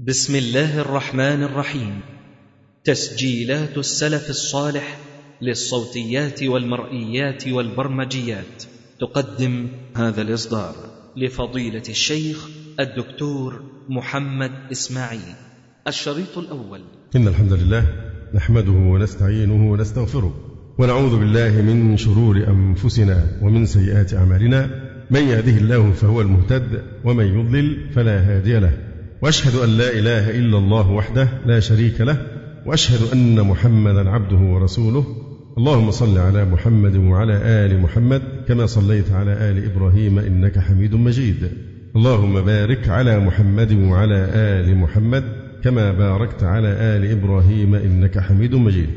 بسم الله الرحمن الرحيم. تسجيلات السلف الصالح للصوتيات والمرئيات والبرمجيات. تقدم هذا الإصدار لفضيلة الشيخ الدكتور محمد إسماعيل. الشريط الأول. إن الحمد لله نحمده ونستعينه ونستغفره ونعوذ بالله من شرور أنفسنا ومن سيئات أعمالنا. من يهده الله فهو المهتد ومن يضلل فلا هادي له. وأشهد أن لا إله إلا الله وحده لا شريك له وأشهد أن محمدا عبده ورسوله. اللهم صل على محمد وعلى آل محمد كما صليت على آل إبراهيم إنك حميد مجيد. اللهم بارك على محمد وعلى آل محمد كما باركت على آل إبراهيم إنك حميد مجيد.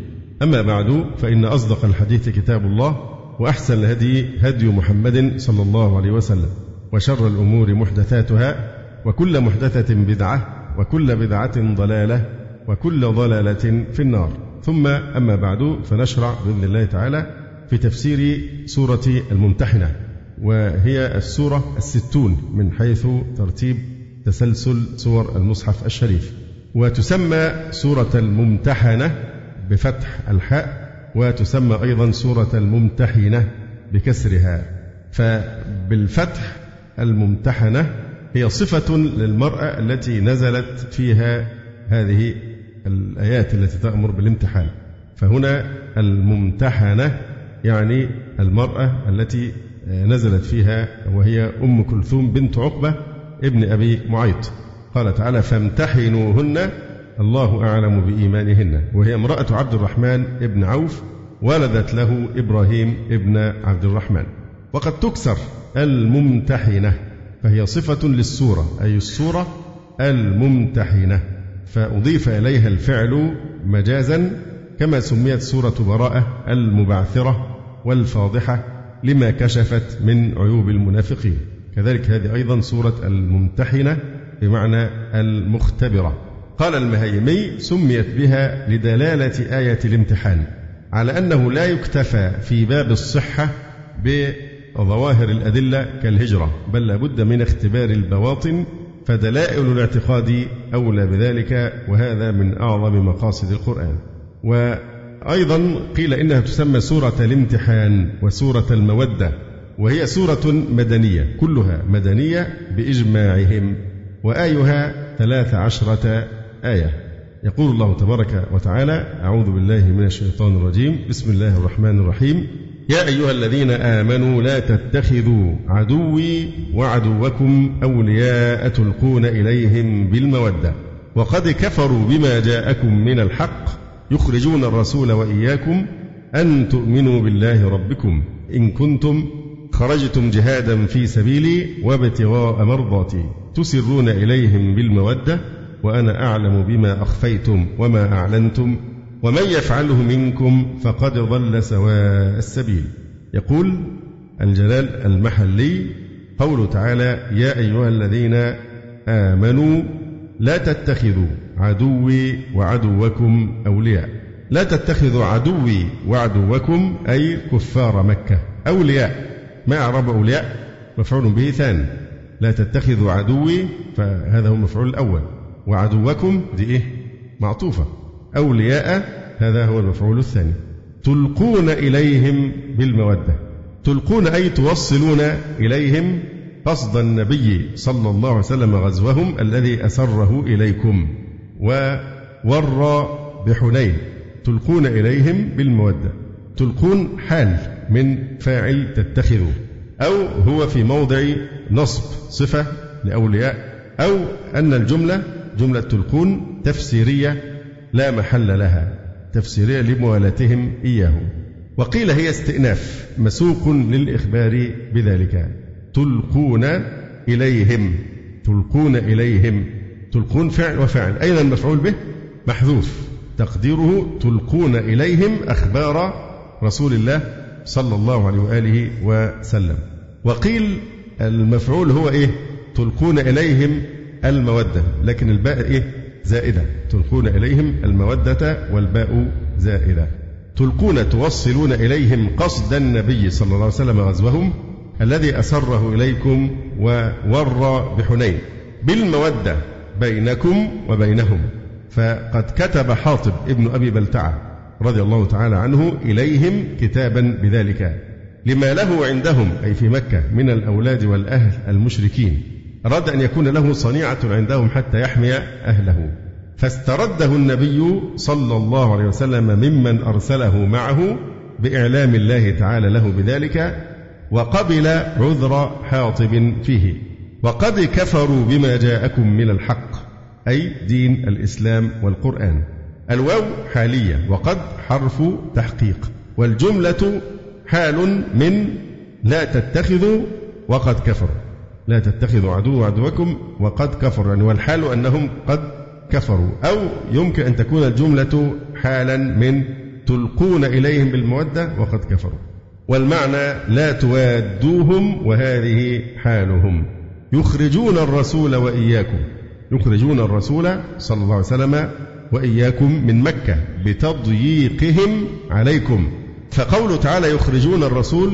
أما بعد فإن أصدق الحديث كتاب الله وأحسن الهدي هدي محمد صلى الله عليه وسلم وشر الأمور محدثاتها وكل محدثة بدعة وكل بدعة ضلالة وكل ضلالة في النار. ثم أما بعد فنشرع بإذن الله تعالى في تفسير سورة الممتحنة وهي السورة الستون من حيث ترتيب تسلسل سور المصحف الشريف. وتسمى سورة الممتحنة بفتح الحاء وتسمى أيضا سورة الممتحنة بكسرها. فبالفتح الممتحنة هي صفة للمرأة التي نزلت فيها هذه الآيات التي تأمر بالامتحان. فهنا الممتحنة يعني المرأة التي نزلت فيها وهي أم كلثوم بنت عقبة ابن أبي معيط. قال تعالى فامتحنوهن الله أعلم بإيمانهن. وهي امرأة عبد الرحمن ابن عوف ولدت له إبراهيم ابن عبد الرحمن. وقد تكسر الممتحنة. فهي صفة للسورة أي السورة الممتحنة. فأضيف إليها الفعل مجازا كما سميت سورة براءة المبعثرة والفاضحة لما كشفت من عيوب المنافقين. كذلك هذه أيضا سورة الممتحنة بمعنى المختبرة. قال المهيمي سميت بها لدلالة آية الامتحان على أنه لا يكتفى في باب الصحة بظواهر الأدلة كالهجرة بل لابد من اختبار البواطن فدلائل الاعتقاد أولى بذلك وهذا من أعظم مقاصد القرآن. وأيضا قيل إنها تسمى سورة الامتحان وسورة المودة وهي سورة مدنية كلها مدنية بإجماعهم وآيها ثلاث عشرة آية. يقول الله تبارك وتعالى أعوذ بالله من الشيطان الرجيم بسم الله الرحمن الرحيم يا أيها الذين آمنوا لا تتخذوا عدوي وعدوكم أولياء تلقون إليهم بالمودة. وقد كفروا بما جاءكم من الحق يخرجون الرسول وإياكم أن تؤمنوا بالله ربكم. إن كنتم خرجتم جهادا في سبيلي وابتغاء مرضاتي تسرون إليهم بالمودة وأنا أعلم بما أخفيتم وما أعلنتم. ومن يفعله منكم فقد ضل سواء السبيل. يقول الجلال المحلي قوله تعالى يا أيها الذين آمنوا لا تتخذوا عدوي وعدوكم أولياء. لا تتخذوا عدوي وعدوكم أي كفار مكة أولياء. ما أعرب أولياء؟ مفعول به ثاني لا تتخذوا عدوي فهذا هو المفعول الأول. وعدوكم دي إيه؟ معطوفة. أولياء هذا هو المفعول الثاني. تلقون إليهم بالمودة. تلقون أي توصلون إليهم قصد النبي صلى الله عليه وسلم غزوهم الذي أسره إليكم. وور بحنين. تلقون إليهم بالمودة. تلقون حال من فاعل تتخذوا أو هو في موضع نصب صفة لأولياء. أو أن الجملة جملة تلقون تفسيرية لا محل لها تفسيرية لموالاتهم إياه وقيل هي استئناف مسوق للإخبار بذلك. تلقون إليهم تلقون إليهم. تلقون فعل وفعل. أين المفعول به؟ محذوف. تقديره تلقون إليهم أخبار رسول الله صلى الله عليه وآله وسلم. وقيل المفعول هو إيه؟ تلقون إليهم المودة. لكن الباء إيه؟ زائدة. تلقون إليهم المودة والباء زائدة. تلقون توصلون إليهم قصد النبي صلى الله عليه وسلم غزوهم الذي أسره إليكم وور بحنين. بالمودة بينكم وبينهم. فقد كتب حاطب ابن أبي بلتعة رضي الله تعالى عنه إليهم كتابا بذلك. لما له عندهم أي في مكة من الأولاد والأهل المشركين. أراد أن يكون له صنيعة عندهم حتى يحمي أهله. فاسترده النبي صلى الله عليه وسلم ممن أرسله معه بإعلام الله تعالى له بذلك وقبل عذر حاطب فيه. وقد كفروا بما جاءكم من الحق أي دين الإسلام والقرآن. الواو حالية وقد حرف تحقيق. والجملة حال من لا تتخذوا وقد كفروا لا تتخذوا عدو عدوكم وقد كفروا يعني والحال أنهم قد كفروا. أو يمكن أن تكون الجملة حالا من تلقون إليهم بالمودة وقد كفروا. والمعنى لا توادوهم وهذه حالهم. يخرجون الرسول وإياكم. يخرجون الرسول صلى الله عليه وسلم وإياكم من مكة بتضييقهم عليكم. فقوله تعالى يخرجون الرسول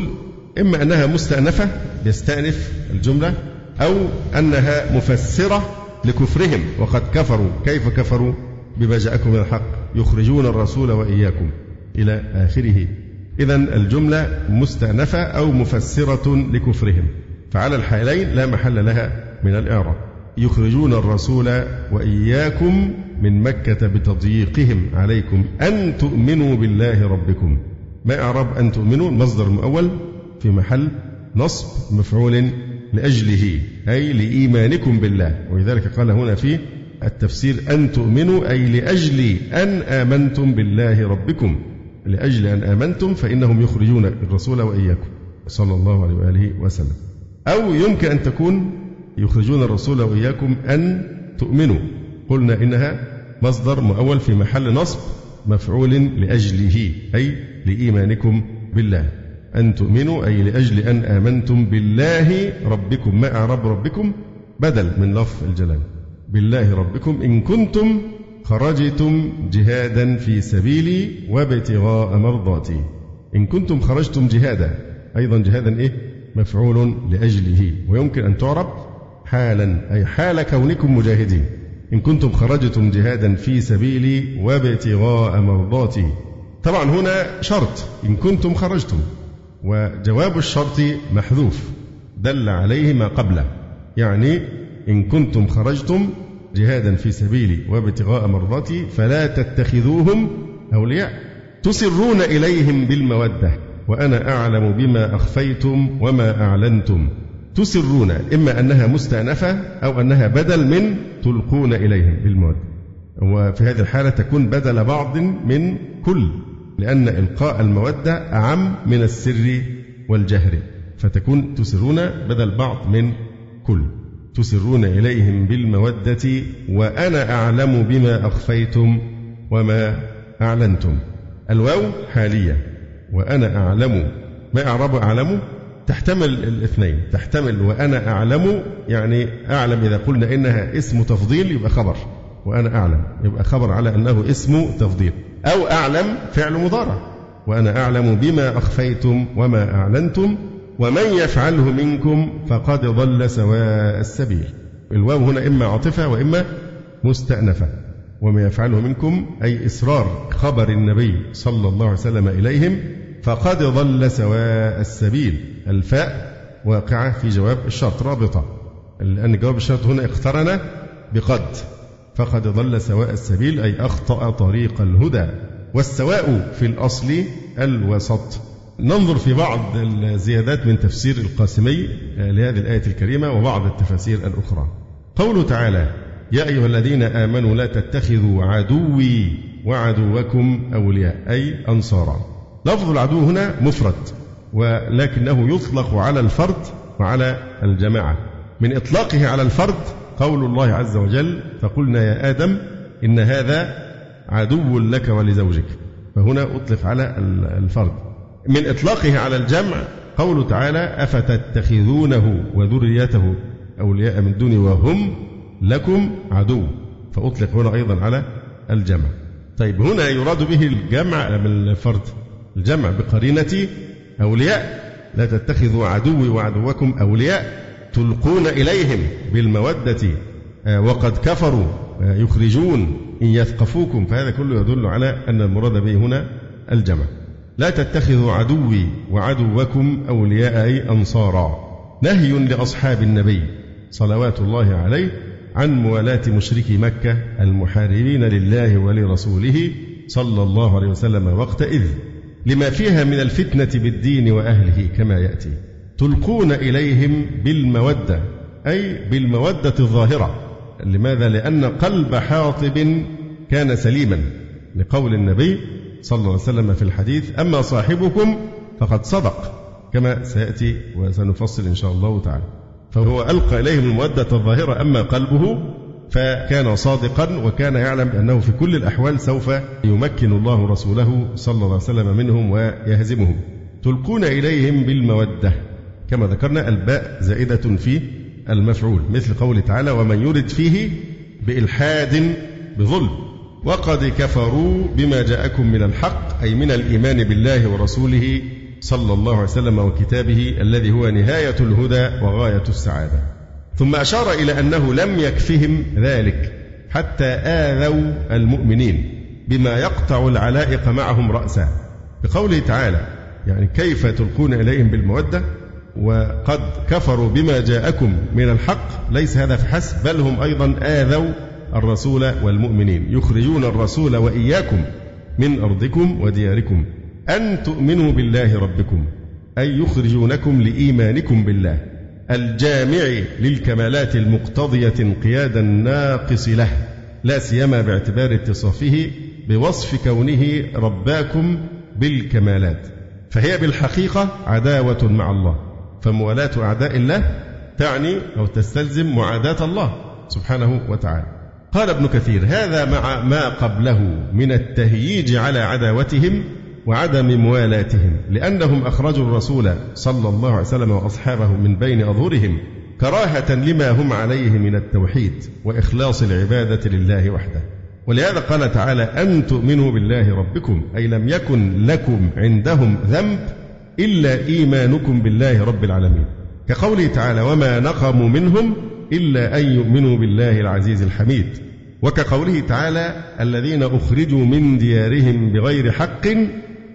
إما أنها مستأنفة يستأنف الجملة أو أنها مفسرة لكفرهم وقد كفروا. كيف كفروا؟ بما جاءكم من الحق يخرجون الرسول وإياكم إلى آخره. إذا الجملة مستأنفة أو مفسرة لكفرهم. فعلى الحالين لا محل لها من الإعراب. يخرجون الرسول وإياكم من مكة بتضييقهم عليكم. أن تؤمنوا بالله ربكم. ما إعراب أن تؤمنوا؟ المصدر المؤول في محل نصب مفعول لأجله أي لإيمانكم بالله. ولذلك قال هنا في التفسير أن تؤمنوا أي لأجل أن آمنتم بالله ربكم. لأجل أن آمنتم فإنهم يخرجون الرسول وإياكم صلى الله عليه وآله وسلم. أو يمكن أن تكون يخرجون الرسول وإياكم أن تؤمنوا. قلنا إنها مصدر مؤول في محل نصب مفعول لأجله أي لإيمانكم بالله. أن تؤمنوا أي لأجل أن آمنتم بالله ربكم ما أعرب ربكم بدل من لفظ الجلال. بالله ربكم إن كنتم خرجتم جهادا في سبيلي وابتغاء مرضاتي. إن كنتم خرجتم جهادا أيضا جهادا إيه؟ مفعول لأجله. ويمكن أن تعرب حالا أي حال كونكم مجاهدين. إن كنتم خرجتم جهادا في سبيلي وابتغاء مرضاتي. طبعا هنا شرط إن كنتم خرجتم. وجواب الشرط محذوف. دل عليه ما قبله. يعني إن كنتم خرجتم جهادا في سبيلي وابتغاء مرضاتي فلا تتخذوهم أولياء. تسرون إليهم بالمودة. وأنا أعلم بما أخفيتم وما أعلنتم. تسرون إما أنها مستأنفة أو أنها بدل من تلقون إليهم بالمودة. وفي هذه الحالة تكون بدل بعض من كل. لأن إلقاء المودة أعم من السر والجهر فتكون تسرون بدل بعض من كل. تسرون إليهم بالمودة وأنا أعلم بما أخفيتم وما أعلنتم. الواو حالية وأنا أعلم. ما أعرب أعلم؟ تحتمل الاثنين. تحتمل وأنا أعلم يعني أعلم إذا قلنا إنها اسم تفضيل يبقى خبر وأنا أعلم. يبقى خبر على أنه اسم تفضيل. أو أعلم فعل مضارع. وأنا أعلم بما أخفيتم وما أعلنتم ومن يفعله منكم فقد ضل سواء السبيل. الواو هنا إما عاطفة وإما مستأنفة. وما يفعله منكم أي إصرار خبر النبي صلى الله عليه وسلم إليهم فقد ضل سواء السبيل. الفاء واقعة في جواب الشرط رابطة. لأن جواب الشرط هنا اقترن بقد. فقد ضل سواء السبيل أي أخطأ طريق الهدى. والسواء في الأصل الوسط. ننظر في بعض الزيادات من تفسير القاسمي لهذه الآية الكريمة وبعض التفاسير الأخرى. قوله تعالى يا أيها الذين آمنوا لا تتخذوا عدوي وعدوكم أولياء أي أنصارا. لفظ العدو هنا مفرد ولكنه يطلق على الفرد وعلى الجماعة. من إطلاقه على الفرد قول الله عز وجل فقلنا يا آدم إن هذا عدو لك ولزوجك. فهنا أطلق على الفرد. من إطلاقه على الجمع قوله تعالى أفتتخذونه وذريته أولياء من دوني وهم لكم عدو. فأطلق هنا أيضا على الجمع. طيب هنا يراد به الجمع من الفرد. الجمع بقرينة أولياء. لا تتخذوا عدوي وعدوكم أولياء. تلقون إليهم بالمودة آه، وقد كفروا آه، يخرجون إن يثقفوكم. فهذا كله يدل على أن المراد به هنا الجمع. لا تتخذوا عدوي وعدوكم أولياء أي أنصارا. نهي لأصحاب النبي صلوات الله عليه عن موالاة مشركي مكة المحاربين لله ولرسوله صلى الله عليه وسلم وقتئذ لما فيها من الفتنة بالدين وأهله كما يأتي. تلقون إليهم بالمودة أي بالمودة الظاهرة. لماذا؟ لأن قلب حاطب كان سليما. لقول النبي صلى الله عليه وسلم في الحديث أما صاحبكم فقد صدق. كما سيأتي وسنفصل إن شاء الله تعالى. فهو ألقى إليهم المودة الظاهرة أما قلبه فكان صادقا وكان يعلم أنه في كل الأحوال سوف يمكن الله رسوله صلى الله عليه وسلم منهم ويهزمهم. تلقون إليهم بالمودة. كما ذكرنا الباء زائدة في المفعول مثل قوله تعالى ومن يرد فيه بإلحاد بظلم وقد كفروا بما جاءكم من الحق أي من الإيمان بالله ورسوله صلى الله عليه وسلم وكتابه الذي هو نهاية الهدى وغاية السعادة. ثم أشار إلى أنه لم يكفهم ذلك حتى آذوا المؤمنين بما يقطع العلائق معهم رأسا. بقوله تعالى يعني كيف تلقون إليهم بالمودة؟ وقد كفروا بما جاءكم من الحق ليس هذا فحسب بل هم أيضا آذوا الرسول والمؤمنين يخرجون الرسول وإياكم من أرضكم ودياركم. أن تؤمنوا بالله ربكم أي يخرجونكم لإيمانكم بالله الجامع للكمالات المقتضية انقياد الناقص له لا سيما باعتبار اتصافه بوصف كونه رباكم بالكمالات. فهي بالحقيقة عداوة مع الله. فموالاة أعداء الله تعني أو تستلزم معاداة الله سبحانه وتعالى. قال ابن كثير هذا مع ما قبله من التهييج على عداوتهم وعدم موالاتهم لأنهم أخرجوا الرسول صلى الله عليه وسلم وأصحابه من بين أظهرهم كراهة لما هم عليه من التوحيد وإخلاص العبادة لله وحده. ولهذا قال تعالى أن تؤمنوا بالله ربكم أي لم يكن لكم عندهم ذنب إلا إيمانكم بالله رب العالمين. كقوله تعالى وما نقموا منهم إلا أن يؤمنوا بالله العزيز الحميد وكقوله تعالى الذين أخرجوا من ديارهم بغير حق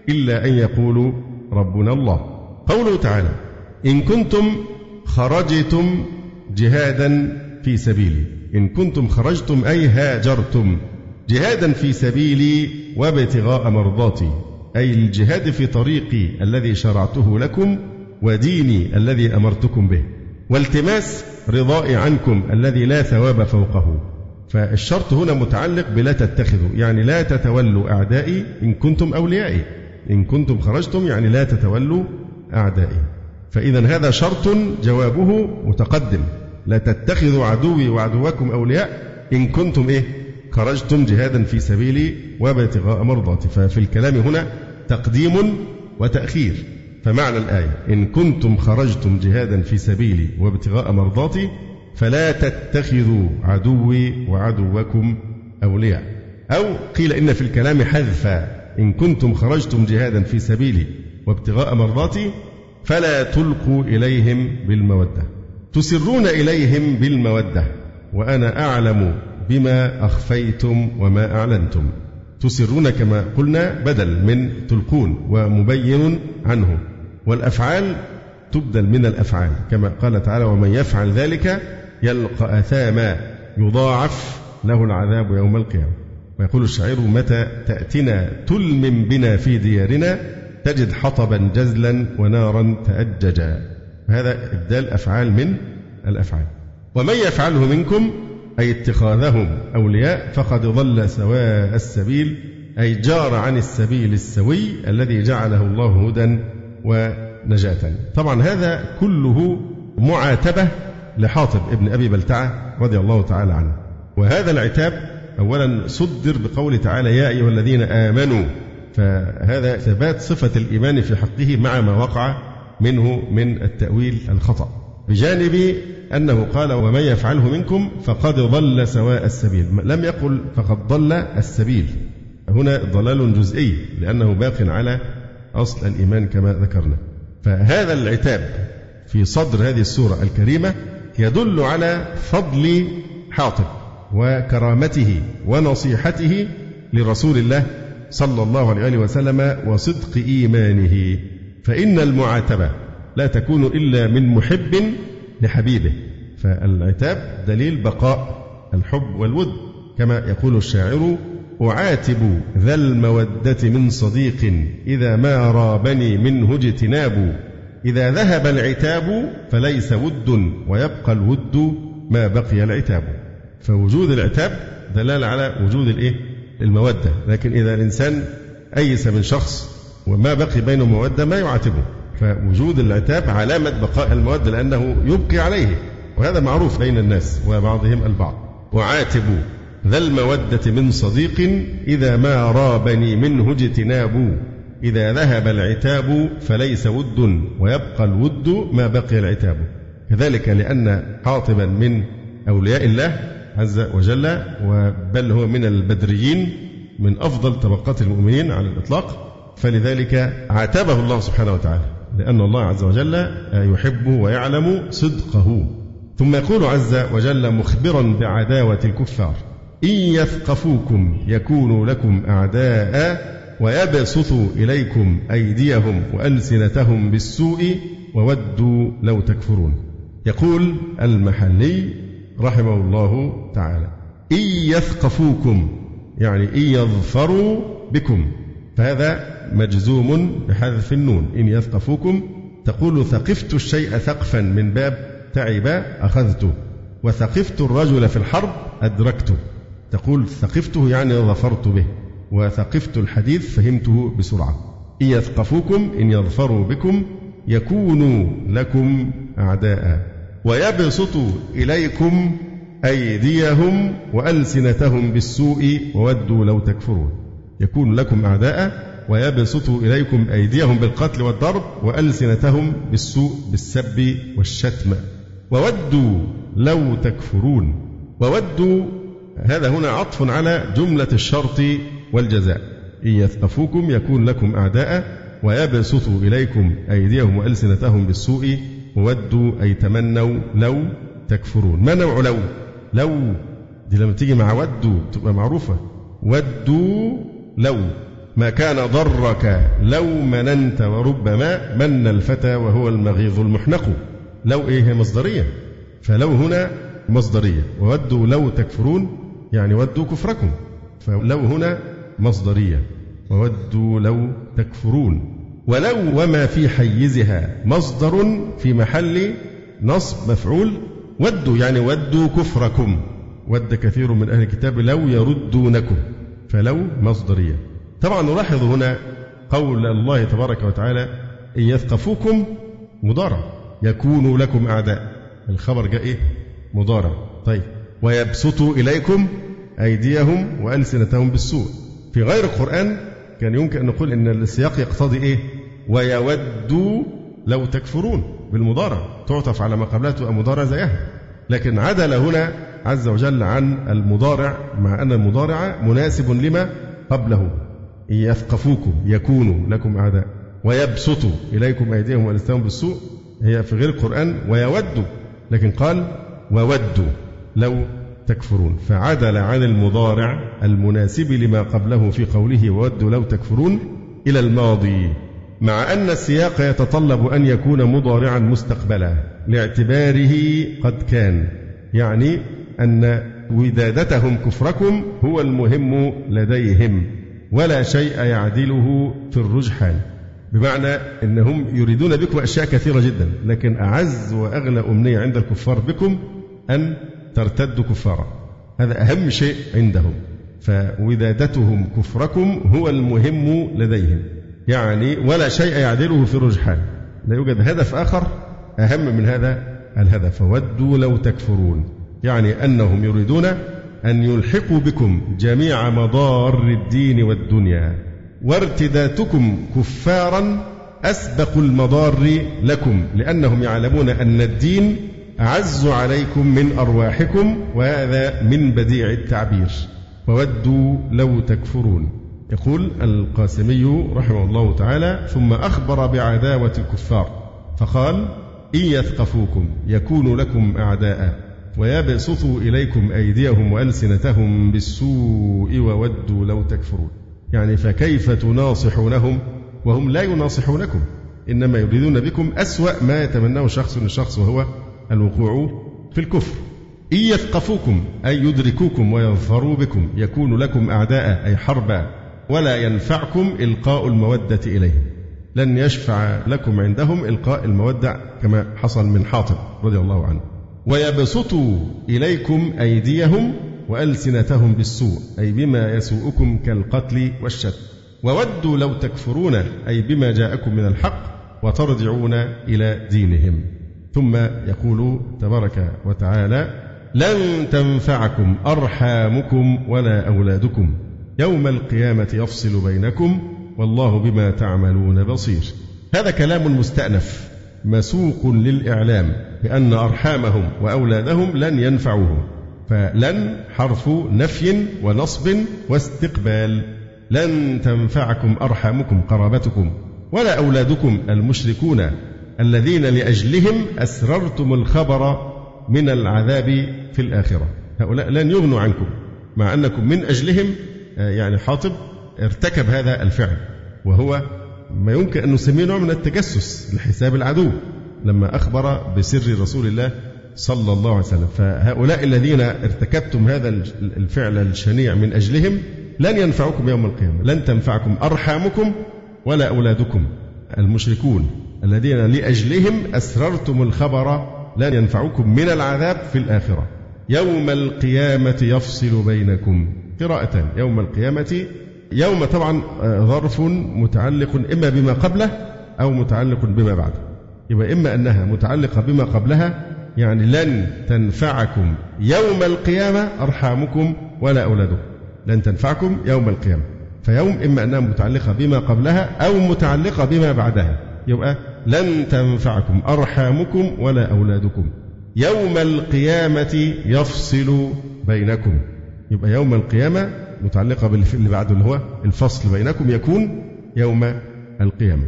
إلا أن يقولوا ربنا الله قوله تعالى إن كنتم خرجتم جهادا في سبيلي إن كنتم خرجتم أي هاجرتم جهادا في سبيلي وابتغاء مرضاتي أي الجهاد في طريقي الذي شرعته لكم وديني الذي أمرتكم به والتماس رضائي عنكم الذي لا ثواب فوقه. فالشرط هنا متعلق بلا تتخذوا يعني لا تتولوا أعدائي إن كنتم أوليائي. إن كنتم خرجتم يعني لا تتولوا أعدائي. فإذا هذا شرط جوابه متقدم. لا تتخذوا عدوي وعدوكم أولياء إن كنتم إيه؟ خرجتم جهادا في سبيلي وابتغاء مرضاتي. ففي الكلام هنا تقديم وتأخير. فمعنى الآية إن كنتم خرجتم جهادا في سبيلي وابتغاء مرضاتي فلا تتخذوا عدوي وعدوكم أولياء. أو قيل إن في الكلام حذفا إن كنتم خرجتم جهادا في سبيلي وابتغاء مرضاتي فلا تلقوا إليهم بالمودة. تسرون إليهم بالمودة وأنا أعلم بما أخفيتم وما أعلنتم. تسرون كما قلنا بدل من تلقون ومبين عنه. والأفعال تبدل من الأفعال كما قال تعالى ومن يفعل ذلك يلقى أثاما يضاعف له العذاب يوم القيامة. ويقول الشاعر متى تأتنا تلم بنا في ديارنا تجد حطبا جزلا ونارا تأججا. هذا إبدال أفعال من الأفعال. ومن يفعله منكم أي اتخاذهم أولياء فقد ضل سواء السبيل أي جار عن السبيل السوي الذي جعله الله هدى ونجاة. طبعا هذا كله معاتبة لحاطب ابن أبي بلتعة رضي الله تعالى عنه. وهذا العتاب أولا صدر بقول تعالى يا أيها الذين آمنوا فهذا ثبات صفة الإيمان في حقه مع ما وقع منه من التأويل الخطأ. بجانب أنه قال ومن يفعله منكم فقد ضل سواء السبيل. لم يقل فقد ضل السبيل. هنا ضلال جزئي لأنه باق على أصل الإيمان كما ذكرنا. فهذا العتاب في صدر هذه السورة الكريمة يدل على فضل حاطب وكرامته ونصيحته لرسول الله صلى الله عليه وسلم وصدق إيمانه. فإن المعاتبة لا تكون إلا من محب لحبيبه. فالعتاب دليل بقاء الحب والود كما يقول الشاعر أعاتب ذا المودة من صديق إذا ما رابني منه اجتناب. إذا ذهب العتاب فليس ود ويبقى الود ما بقي العتاب. فوجود العتاب دلالة على وجود الإيه؟ المودة. لكن إذا الإنسان أيس من شخص وما بقي بينه مودة ما يعاتبه. فوجود العتاب علامة بقاء المودة لأنه يبقي عليه وهذا معروف بين الناس وبعضهم البعض. وعاتب ذا المودة من صديق إذا ما رابني منه اجتناب. إذا ذهب العتاب فليس ود ويبقى الود ما بقي العتاب. كذلك لأن حاطبا من أولياء الله عز وجل وبل هو من البدريين من أفضل طبقات المؤمنين على الإطلاق. فلذلك عاتبه الله سبحانه وتعالى. لأن الله عز وجل يحب ويعلم صدقه. ثم يقول عز وجل مخبرا بعداوة الكفار إن يثقفوكم يكونوا لكم أعداء ويبسطوا إليكم أيديهم وألسنتهم بالسوء وودوا لو تكفرون. يقول المحلي رحمه الله تعالى إن يثقفوكم يعني إن يظفروا بكم. فهذا مجزوم بحذف النون. إن يثقفوكم تقول ثقفت الشيء ثقفا من باب تعب أخذته وثقفت الرجل في الحرب أدركته تقول ثقفته يعني ظفرت به. وثقفت الحديث فهمته بسرعة. إن يثقفوكم إن يظفروا بكم يكونوا لكم أعداء. ويبسطوا إليكم أيديهم وألسنتهم بالسوء وودوا لو تكفرون. يكون لكم أعداء ويبسطوا إليكم أيديهم بالقتل والضرب وألسنتهم بالسوء بالسب والشتم. وودوا لو تكفرون. وودوا هذا هنا عطف على جملة الشرط والجزاء. إن يثقفوكم يكون لكم أعداء ويبسطوا إليكم أيديهم وألسنتهم بالسوء. وودوا أي تمنوا لو تكفرون. ما نوع لو؟ لو دي لما تيجي مع ودوا تبقى معروفة. ودوا لو ما كان ضرك لو مننت وربما من الفتى وهو المغيظ المحنق. لو إيه مصدرية؟ فلو هنا مصدرية. وودوا لو تكفرون يعني ودوا كفركم. فلو هنا مصدرية. وودوا لو تكفرون. ولو وما في حيزها مصدر في محل نصب مفعول ودوا يعني ودوا كفركم. ود كثير من أهل الكتاب لو يردونكم. فلو مصدرية. طبعا نلاحظ هنا قول الله تبارك وتعالى إن يثقفوكم مضارع يكونوا لكم أعداء. الخبر جاء إيه؟ مضارع. طيب ويبسطوا إليكم أيديهم وألسنتهم بالسوء. في غير القرآن كان يمكن أن نقول أن السياق يقتضي إيه؟ ويودوا لو تكفرون بالمضارع. تعطف على ما قبلها تبقى مضارع زيها. لكن عدل هنا عز وجل عن المضارع مع أن المضارع مناسب لما قبله. يثقفوكم يكونوا لكم أعداء. ويبسطوا إليكم أيديهم وألسنتهم بالسوء. هي في غير القرآن ويودوا لكن قال وودوا لو تكفرون. فعدل عن المضارع المناسب لما قبله في قوله وودوا لو تكفرون إلى الماضي. مع أن السياق يتطلب أن يكون مضارعا مستقبلا. لاعتباره قد كان. يعني أن ودادتهم كفركم هو المهم لديهم ولا شيء يعدله في الرجحان. بمعنى أنهم يريدون بكم أشياء كثيرة جدا لكن أعز وأغلى أمنية عند الكفار بكم أن ترتدوا كفارا. هذا أهم شيء عندهم. فودادتهم كفركم هو المهم لديهم. يعني ولا شيء يعدله في الرجحان. لا يوجد هدف آخر أهم من هذا الهدف. ودوا لو تكفرون. يعني أنهم يريدون أن يلحقوا بكم جميع مضار الدين والدنيا وارتداتكم كفارا أسبق المضار لكم لأنهم يعلمون أن الدين أعز عليكم من أرواحكم وهذا من بديع التعبير. وودوا لو تكفرون. يقول القاسمي رحمه الله تعالى ثم أخبر بعداوة الكفار فقال إن يثقفوكم يكونوا لكم أعداء. ويبسطوا إليكم أيديهم وألسنتهم بالسوء وودوا لو تكفرون. يعني فكيف تناصحونهم وهم لا يناصحونكم؟ إنما يريدون بكم أسوأ ما يتمناه شخص لشخص وهو الوقوع في الكفر. إن يثقفوكم أي يدركوكم ويظفروا بكم يكون لكم أعداء أي حربا ولا ينفعكم إلقاء المودة إليهم. لن يشفع لكم عندهم إلقاء المودة كما حصل من حاطب رضي الله عنه. ويبسطوا إليكم أيديهم وألسنتهم بالسوء أي بما يسوءكم كالقتل والشتم وودوا لو تكفرون أي بما جاءكم من الحق وترجعون إلى دينهم. ثم يقول تبارك وتعالى لن تنفعكم أرحامكم ولا أولادكم. يوم القيامة يفصل بينكم والله بما تعملون بصير. هذا كلام مستأنف. مسوق للإعلام بأن أرحامهم وأولادهم لن ينفعوهم فلن حرف نفي ونصب واستقبال. لن تنفعكم أرحامكم قرابتكم ولا أولادكم المشركون الذين لأجلهم أسررتم الخبر من العذاب في الآخرة. هؤلاء لن يغنوا عنكم مع أنكم من أجلهم آه، يعني حاطب ارتكب هذا الفعل وهو ما يمكن أن نسميه نوع من التجسس لحساب العدو لما أخبر بسر رسول الله صلى الله عليه وسلم. فهؤلاء الذين ارتكبتم هذا الفعل الشنيع من أجلهم لن ينفعكم يوم القيامة لن تنفعكم أرحامكم ولا أولادكم. المشركون الذين لأجلهم أسررتم الخبر لن ينفعكم من العذاب في الآخرة. يوم القيامة يفصل بينكم. قراءتان يوم القيامة يوم طبعا آه، ظرف متعلق إما بما قبله أو متعلق بما بعده. يبقى إما أنها متعلقة بما قبلها يعني لن تنفعكم يوم القيامة أرحامكم ولا أولادكم. لن تنفعكم يوم القيامة. فيوم إما أنها متعلقة بما قبلها أو متعلقة بما بعدها. يبقى لن تنفعكم أرحامكم ولا أولادكم. يوم القيامة يفصل بينكم. يبقى يوم القيامة متعلقة باللي بعده اللي هو الفصل بينكم يكون يوم القيامة.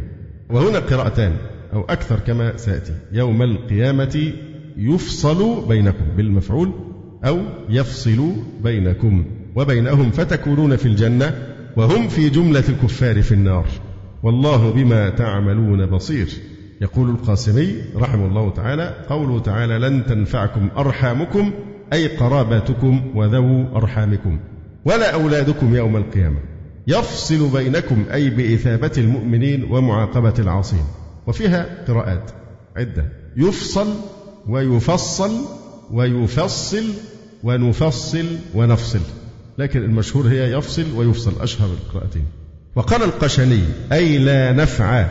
وهنا قراءتان أو أكثر كما سيأتي. يوم القيامة يفصل بينكم بالمفعول أو يفصل بينكم وبينهم فتكونون في الجنة وهم في جملة الكفار في النار. والله بما تعملون بصير. يقول القاسمي رحمه الله تعالى قوله تعالى لن تنفعكم أرحامكم أي قراباتكم وذو أرحامكم. ولا أولادكم يوم القيامة. يفصل بينكم أي بإثابة المؤمنين ومعاقبة العاصين. وفيها قراءات. عدة. يفصل ويفصل ويفصل ونفصل ونفصل. لكن المشهور هي يفصل ويفصل. أشهر القراءتين. وقال القشني أي لا نفع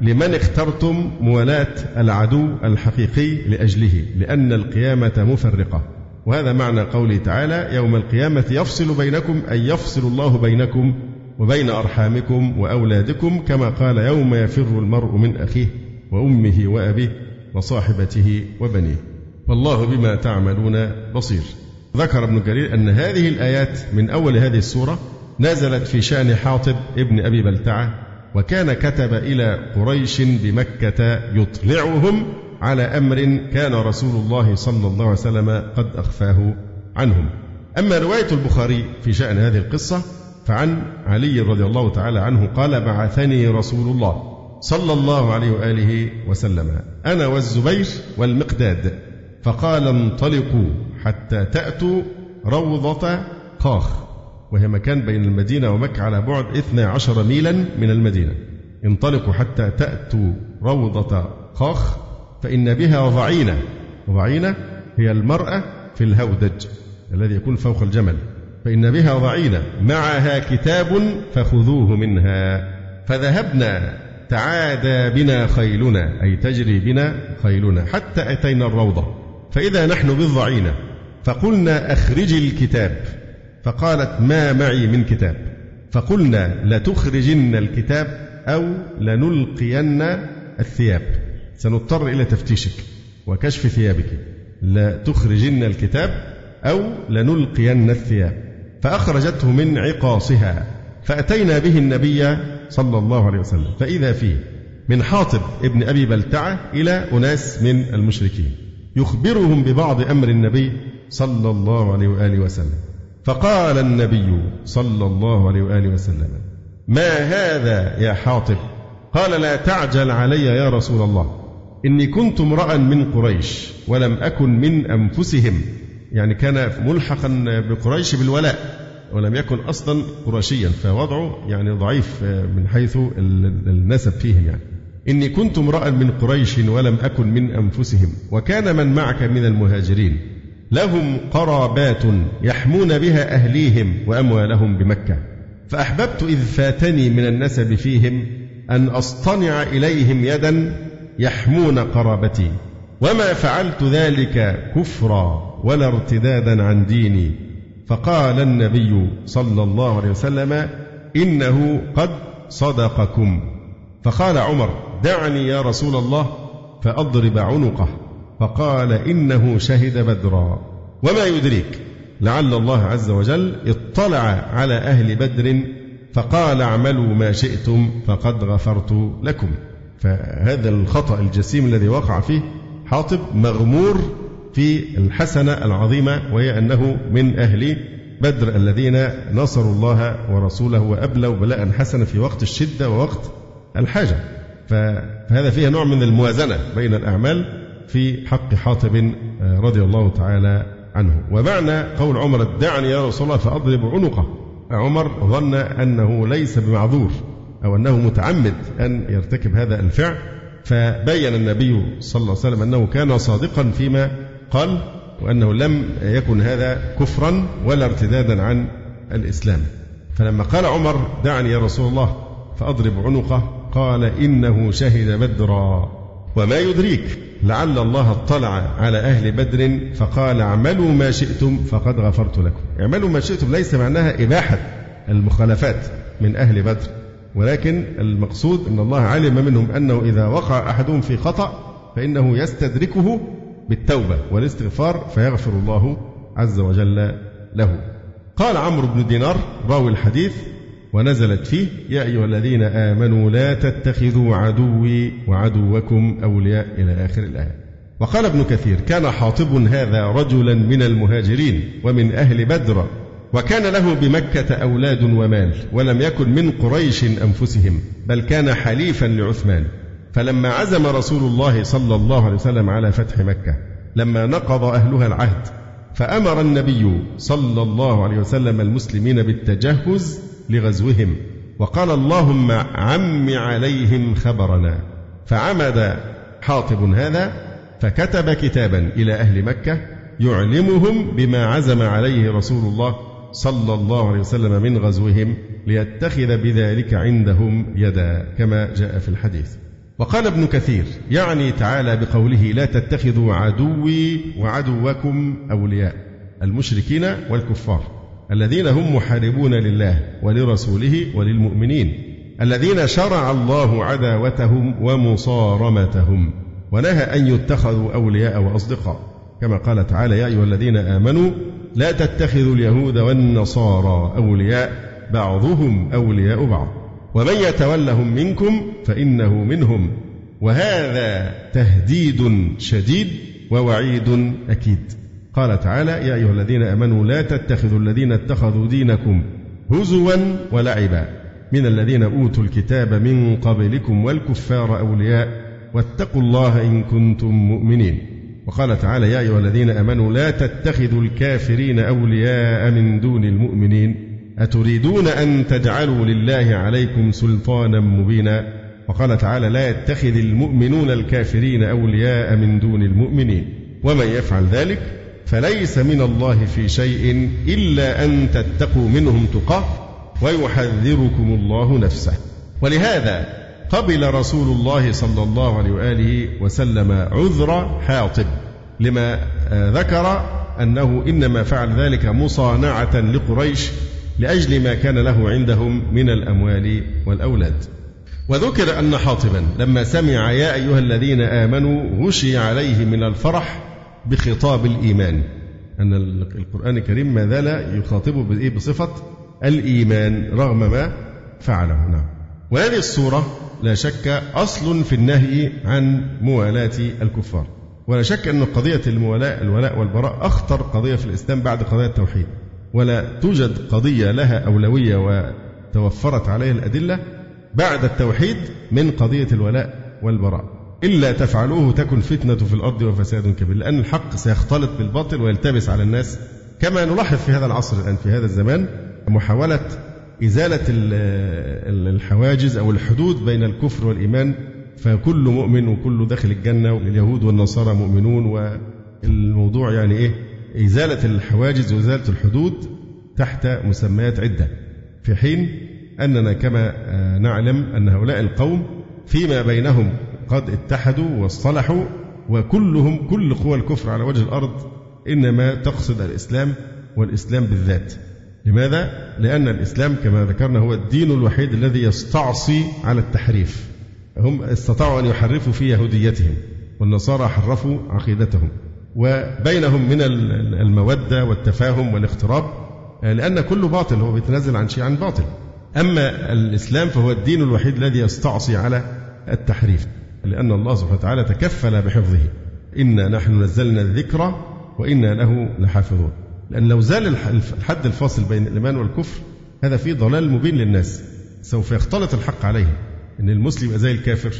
لمن اخترتم موالاة العدو الحقيقي لأجله لأن القيامة مفرقة. وهذا معنى قوله تعالى يوم القيامة يفصل بينكم أي يفصل الله بينكم وبين أرحامكم وأولادكم كما قال يوم يفر المرء من أخيه وأمه وأبيه وصاحبته وبنيه. والله بما تعملون بصير. ذكر ابن جرير أن هذه الآيات من أول هذه السورة نزلت في شأن حاطب ابن أبي بلتعة وكان كتب إلى قريش بمكة يطلعهم على أمر كان رسول الله صلى الله عليه وسلم قد أخفاه عنهم. أما رواية البخاري في شأن هذه القصة فعن علي رضي الله تعالى عنه قال بعثني رسول الله صلى الله عليه وآله وسلم أنا والزبير والمقداد. فقال انطلقوا حتى تأتوا روضة قاخ. وهي مكان بين المدينة ومكة على بعد 12 ميلا من المدينة. انطلقوا حتى تأتوا روضة قاخ. فإن بها ضعينة ضعينة هي المرأة في الهودج الذي يكون فوق الجمل. فإن بها ضعينة معها كتاب فخذوه منها. فذهبنا تعادى بنا خيلنا أي تجري بنا خيلنا حتى أتينا الروضة. فإذا نحن بالضعينة فقلنا أخرجي الكتاب. فقالت ما معي من كتاب. فقلنا لتخرجن الكتاب أو لنلقين الثياب. سنضطر إلى تفتيشك وكشف ثيابك. لا تخرجن الكتاب أو لنلقين الثياب. فأخرجته من عقاصها. فأتينا به النبي صلى الله عليه وسلم. فإذا فيه من حاطب ابن أبي بلتعة إلى أناس من المشركين. يخبرهم ببعض أمر النبي صلى الله عليه وآله وسلم. فقال النبي صلى الله عليه وآله وسلم ما هذا يا حاطب؟ قال لا تعجل علي يا رسول الله. إني كنت امرأ من قريش ولم أكن من أنفسهم. يعني كان ملحقا بقريش بالولاء ولم يكن أصلا قرشيا فوضعه يعني ضعيف من حيث النسب فيهم يعني. إني كنت امرأ من قريش ولم أكن من أنفسهم. وكان من معك من المهاجرين. لهم قرابات يحمون بها أهليهم وأموالهم بمكة. فأحببت إذ فاتني من النسب فيهم أن أصطنع إليهم يدا يحمون قرابتي. وما فعلت ذلك كفرا ولا ارتدادا عن ديني. فقال النبي صلى الله عليه وسلم إنه قد صدقكم. فقال عمر دعني يا رسول الله فأضرب عنقه. فقال إنه شهد بدرا. وما يدريك لعل الله عز وجل اطلع على أهل بدر فقال اعملوا ما شئتم فقد غفرت لكم. فهذا الخطأ الجسيم الذي وقع فيه حاطب مغمور في الحسنة العظيمة وهي أنه من أهل بدر الذين نصروا الله ورسوله وأبلوا بلاء حسنا في وقت الشدة ووقت الحاجة. فهذا فيها نوع من الموازنة بين الأعمال في حق حاطب رضي الله تعالى عنه. ومعنى قول عمر دعني يا رسول الله فأضرب عنقه. عمر ظن أنه ليس بمعذور. أو أنه متعمد أن يرتكب هذا الفعل فبين النبي صلى الله عليه وسلم أنه كان صادقا فيما قال وأنه لم يكن هذا كفرا ولا ارتدادا عن الإسلام. فلما قال عمر دعني يا رسول الله فأضرب عنقه قال إنه شهد بدرا. وما يدريك لعل الله اطلع على أهل بدر فقال اعملوا ما شئتم فقد غفرت لكم. اعملوا ما شئتم ليس معناها إباحة المخالفات من أهل بدر. ولكن المقصود أن الله علم منهم أنه إذا وقع أحدهم في خطأ فإنه يستدركه بالتوبة والاستغفار فيغفر الله عز وجل له. قال عمرو بن دينار راوي الحديث ونزلت فيه يا أيها الذين آمنوا لا تتخذوا عدوي وعدوكم أولياء إلى آخر الآية. وقال ابن كثير كان حاطب هذا رجلا من المهاجرين ومن أهل بدر وكان له بمكة أولاد ومال ولم يكن من قريش أنفسهم بل كان حليفا لعثمان. فلما عزم رسول الله صلى الله عليه وسلم على فتح مكة لما نقض أهلها العهد فأمر النبي صلى الله عليه وسلم المسلمين بالتجهز لغزوهم وقال اللهم عم عليهم خبرنا فعمد حاطب هذا فكتب كتابا إلى أهل مكة يعلمهم بما عزم عليه رسول الله صلى الله عليه وسلم من غزوهم ليتخذ بذلك عندهم يدا كما جاء في الحديث. وقال ابن كثير يعني تعالى بقوله لا تتخذوا عدوي وعدوكم أولياء المشركين والكفار الذين هم محاربون لله ولرسوله وللمؤمنين الذين شرع الله عداوتهم ومصارمتهم ونهى أن يتخذوا أولياء وأصدقاء كما قال تعالى يا أيها الذين آمنوا لا تتخذوا اليهود والنصارى أولياء بعضهم أولياء بعض. ومن يتولهم منكم فإنه منهم. وهذا تهديد شديد ووعيد أكيد. قال تعالى يا أيها الذين آمنوا لا تتخذوا الذين اتخذوا دينكم هزوا ولعبا. من الذين أوتوا الكتاب من قبلكم والكفار أولياء. واتقوا الله إن كنتم مؤمنين. وقال تعالى يا أيها الذين آمنوا لا تتخذوا الكافرين أولياء من دون المؤمنين أتريدون أن تجعلوا لله عليكم سلطانا مبينا؟ وقال تعالى لا يتخذ المؤمنون الكافرين أولياء من دون المؤمنين. ومن يفعل ذلك فليس من الله في شيء إلا أن تتقوا منهم تقاه ويحذركم الله نفسه. ولهذا قبل رسول الله صلى الله عليه وآله وسلم عذر حاطب لما ذكر أنه إنما فعل ذلك مصانعة لقريش لأجل ما كان له عندهم من الأموال والأولاد. وذكر أن حاطبا لما سمع يا أيها الذين آمنوا غشي عليه من الفرح بخطاب الإيمان. أن القرآن الكريم ما زال يخاطبه بصفة الإيمان رغم ما فعله. نعم. وهذه الصورة لا شك أصل في النهي عن موالاة الكفار. ولا شك أن قضية الموالاة الولاء والبراء أخطر قضية في الإسلام بعد قضية التوحيد. ولا توجد قضية لها أولوية وتوفرت عليها الأدلة بعد التوحيد من قضية الولاء والبراء. إلا تفعلوه تكن فتنة في الأرض وفساد كبير لأن الحق سيختلط بالباطل ويلتبس على الناس. كما نلاحظ في هذا العصر الآن في هذا الزمان محاولة إزالة الحواجز أو الحدود بين الكفر والإيمان فكل مؤمن وكل داخل الجنة واليهود والنصارى مؤمنون والموضوع يعني إيه؟ إزالة الحواجز وإزالة الحدود تحت مسميات عدة. في حين أننا كما نعلم أن هؤلاء القوم فيما بينهم قد اتحدوا واصطلحوا وكلهم كل قوى الكفر على وجه الأرض إنما تقصد الإسلام والإسلام بالذات. لماذا؟ لأن الإسلام كما ذكرنا هو الدين الوحيد الذي يستعصي على التحريف. هم استطاعوا أن يحرفوا في يهوديتهم والنصارى حرفوا عقيدتهم. وبينهم من المودة والتفاهم والاقتراب لأن كل باطل هو بيتنازل عن شيء عن باطل. أما الإسلام فهو الدين الوحيد الذي يستعصي على التحريف لأن الله سبحانه وتعالى تكفل بحفظه. إنا نحن نزلنا الذكر وإنا له لحافظون. لأن لو زال الحد الفاصل بين الإيمان والكفر هذا فيه ضلال مبين للناس. سوف يختلط الحق عليه. أن المسلم يبقى زي الكافر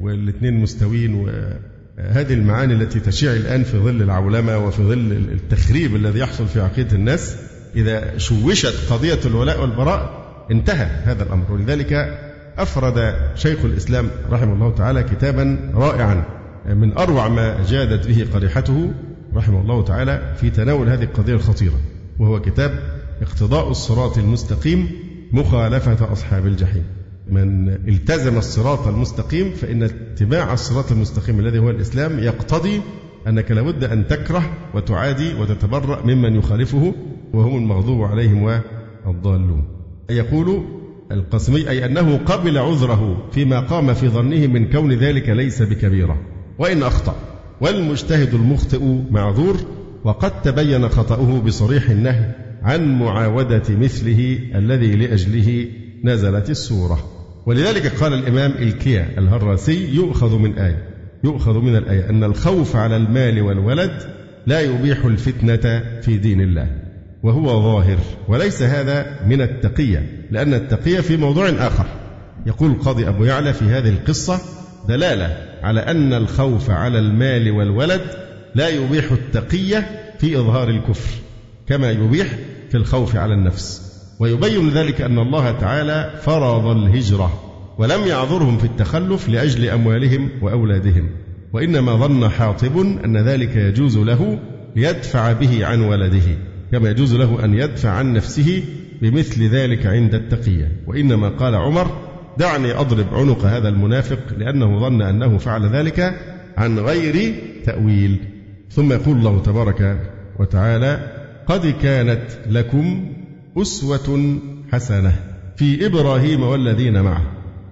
والاثنين مستويين وهذه المعاني التي تشيع الآن في ظل العولمة وفي ظل التخريب الذي يحصل في عقيدة الناس إذا شوشت قضية الولاء والبراء انتهى هذا الأمر. ولذلك أفرد شيخ الإسلام رحمه الله تعالى كتابا رائعا من أروع ما جادت به قريحته رحمه الله تعالى في تناول هذه القضية الخطيرة وهو كتاب اقتضاء الصراط المستقيم مخالفة أصحاب الجحيم. من التزم الصراط المستقيم فإن اتباع الصراط المستقيم الذي هو الإسلام يقتضي أنك لابد أن تكره وتعادي وتتبرأ ممن يخالفه وهم المغضوب عليهم والضالون. يقول القسمي أي أنه قبل عذره فيما قام في ظنه من كون ذلك ليس بكبيرة وإن أخطأ. والمجتهد المخطئ معذور وقد تبين خطأه بصريح النهي عن معاودة مثله الذي لأجله نزلت السورة. ولذلك قال الإمام الكيا الهراسي يؤخذ من آية يؤخذ من الآية أن الخوف على المال والولد لا يبيح الفتنة في دين الله وهو ظاهر. وليس هذا من التقية لأن التقية في موضوع آخر. يقول القاضي أبو يعلى في هذه القصة دلالة على أن الخوف على المال والولد لا يبيح التقية في إظهار الكفر كما يبيح في الخوف على النفس. ويبين ذلك أن الله تعالى فرض الهجرة ولم يعذرهم في التخلف لأجل أموالهم وأولادهم. وإنما ظن حاطب أن ذلك يجوز له ليدفع به عن ولده كما يجوز له أن يدفع عن نفسه بمثل ذلك عند التقية. وإنما قال عمر دعني أضرب عنق هذا المنافق لأنه ظن أنه فعل ذلك عن غير تأويل. ثم يقول الله تبارك وتعالى قد كانت لكم أسوة حسنة في إبراهيم والذين معه.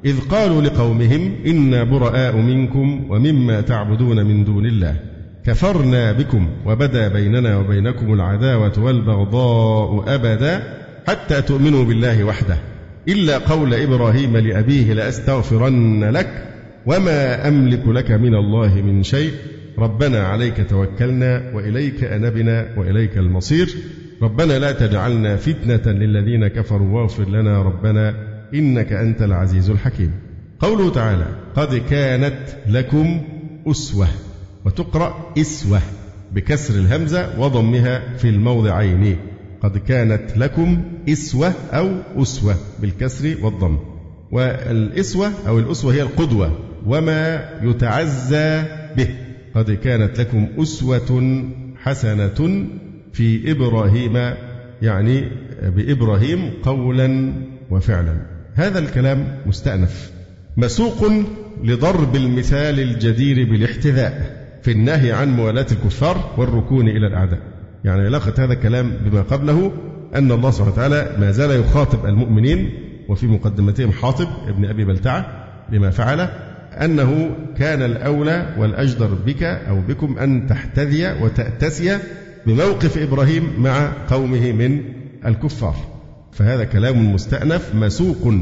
إذ قالوا لقومهم إنا براء منكم ومما تعبدون من دون الله. كفرنا بكم وبدا بيننا وبينكم العداوة والبغضاء أبدا حتى تؤمنوا بالله وحده. إلا قول إبراهيم لأبيه لأستغفرن لك وما أملك لك من الله من شيء. ربنا عليك توكلنا وإليك أنبنا وإليك المصير. ربنا لا تجعلنا فتنة للذين كفروا واغفر لنا ربنا إنك أنت العزيز الحكيم. قوله تعالى قد كانت لكم أسوة وتقرأ إسوة بكسر الهمزة وضمها في الموضعين. قد كانت لكم إسوة أو أسوة بالكسر والضم. والإسوة أو الأسوة هي القدوة وما يتعزى به. قد كانت لكم أسوة حسنة في إبراهيم يعني بإبراهيم قولا وفعلا. هذا الكلام مستأنف. مسوق لضرب المثال الجدير بالاحتذاء في النهي عن موالاة الكفار والركون إلى الأعداء. يعني علاقة هذا الكلام بما قبله أن الله سبحانه وتعالى ما زال يخاطب المؤمنين وفي مقدمتهم حاطب ابن أبي بلتعة بما فعل أنه كان الأولى والأجدر بك أو بكم أن تحتذي وتأتسي بموقف إبراهيم مع قومه من الكفار. فهذا كلام مستأنف مسوق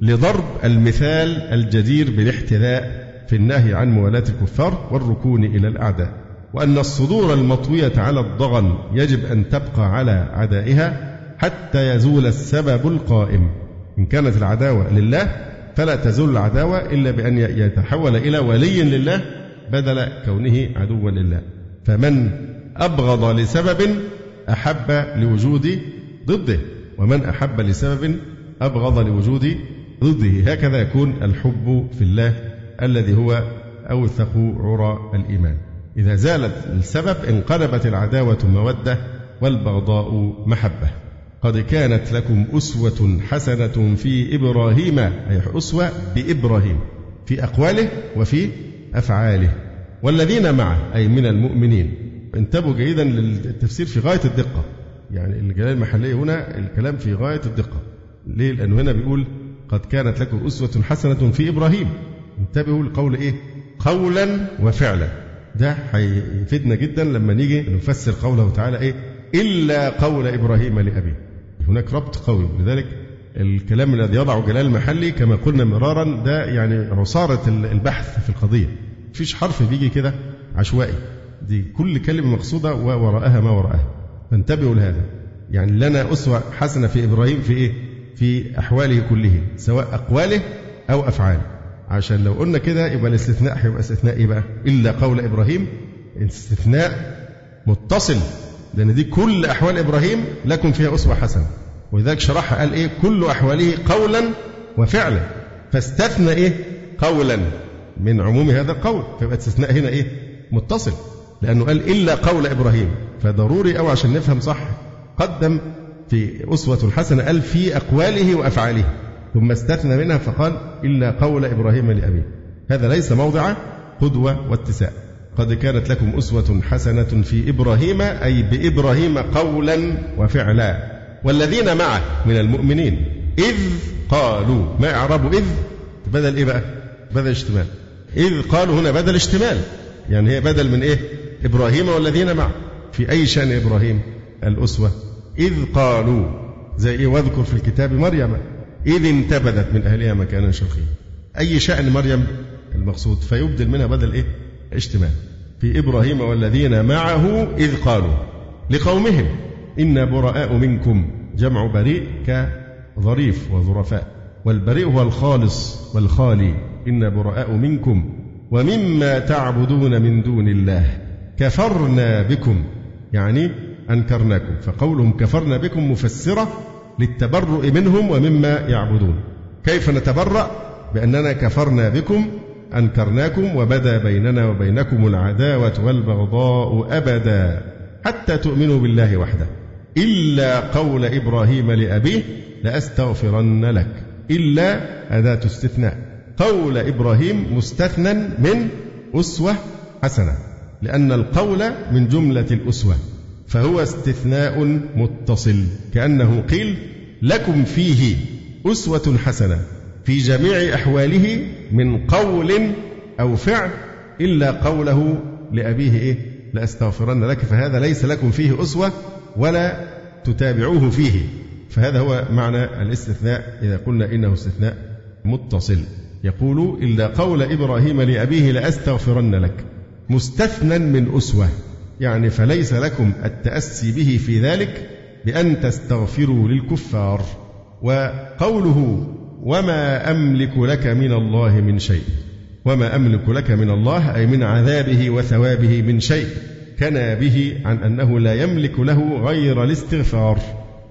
لضرب المثال الجدير بالاحتذاء في النهي عن موالاة الكفار والركون إلى الأعداء. وأن الصدور المطوية على الضغن يجب أن تبقى على عدائها حتى يزول السبب القائم. إن كانت العداوة لله فلا تزول العداوة إلا بأن يتحول إلى ولي لله بدل كونه عدوا لله. فمن أبغض لسبب أحب لوجود ضده ومن أحب لسبب أبغض لوجود ضده. هكذا يكون الحب في الله الذي هو أوثق عرى الإيمان. إذا زالت السبب انقلبت العداوة مودة والبغضاء محبة. قد كانت لكم أسوة حسنة في إبراهيم أي أسوة بإبراهيم في أقواله وفي أفعاله. والذين معه أي من المؤمنين. انتبهوا جيدا للتفسير في غاية الدقة. يعني الجلالة المحلية هنا الكلام في غاية الدقة. ليه؟ لأنه هنا بيقول قد كانت لكم أسوة حسنة في إبراهيم. انتبهوا لقول إيه؟ قولا وفعلا. ده هيفيدنا جدا لما نيجي نفسر قوله تعالى إيه؟ إلا قول إبراهيم لأبيه. هناك ربط قوي. لذلك الكلام الذي يضعه جلال المحلي كما قلنا مرارا ده يعني عصارة البحث في القضية. مفيش حرف بيجي كده عشوائي. دي كل كلمة مقصودة ووراءها ما وراءها. فانتبهوا لهذا. يعني لنا أسوة حسنة في إبراهيم في إيه؟ في أحواله كله سواء أقواله أو أفعاله. عشان لو قلنا كده يبقى الاستثناء هيبقى استثناء إيه بقى؟ إلا قول إبراهيم. استثناء متصل لأن دي كل أحوال إبراهيم لكم فيها أسوة حسنة. ولذلك شرحها قال إيه؟ كل أحواله قولا وفعلا. فاستثنى إيه؟ قولا. من عموم هذا القول. فيبقى استثناء هنا إيه؟ متصل. لأنه قال إلا قول إبراهيم. فضروري أو عشان نفهم صح قدم في أسوة حسنة قال في أقواله وأفعاله. ثم استثنى منها فقال إلا قول إبراهيم لأبيه. هذا ليس موضع قدوة واتساء قد كانت لكم أسوة حسنة في إبراهيم أي بإبراهيم قولا وفعلا. والذين معه من المؤمنين إذ قالوا ما إعراب إذ؟ بدل إيه بقى؟ بدل اشتمال. إذ قالوا هنا بدل اشتمال. يعني هي بدل من إيه؟ إبراهيم والذين معه. في أي شأن إبراهيم الأسوة؟ إذ قالوا زي إيه؟ واذكر في الكتاب مريم. إذ انتبذت من أهلها مكانا شرقيا. أي شأن مريم المقصود؟ فيبدل منها بدل إيه؟ اشتمال في إبراهيم والذين معه إذ قالوا لقومهم إنا براء منكم جمع بريء كظريف وظرفاء والبريء هو الخالص والخالي. إنا براء منكم ومما تعبدون من دون الله. كفرنا بكم يعني أنكرناكم. فقولهم كفرنا بكم مفسرة للتبرؤ منهم ومما يعبدون. كيف نتبرأ؟ بأننا كفرنا بكم أنكرناكم وبدا بيننا وبينكم العداوة والبغضاء أبدا حتى تؤمنوا بالله وحده. إلا قول إبراهيم لأبيه لأستغفرن لك. إلا أداة استثناء قول إبراهيم مستثنى من أسوة حسنة لأن القول من جملة الأسوة. فهو استثناء متصل كأنه قيل لكم فيه أسوة حسنة في جميع أحواله من قول أو فعل إلا قوله لأبيه إيه؟ لأستغفرن لك فهذا ليس لكم فيه أسوة ولا تتابعوه فيه. فهذا هو معنى الاستثناء إذا قلنا إنه استثناء متصل. يقول إلا قول إبراهيم لأبيه لأستغفرن لك مستثنى من أسوة. يعني فليس لكم التأسي به في ذلك بأن تستغفروا للكفار. وقوله وما أملك لك من الله من شيء. وما أملك لك من الله أي من عذابه وثوابه من شيء. كنا به عن أنه لا يملك له غير الاستغفار.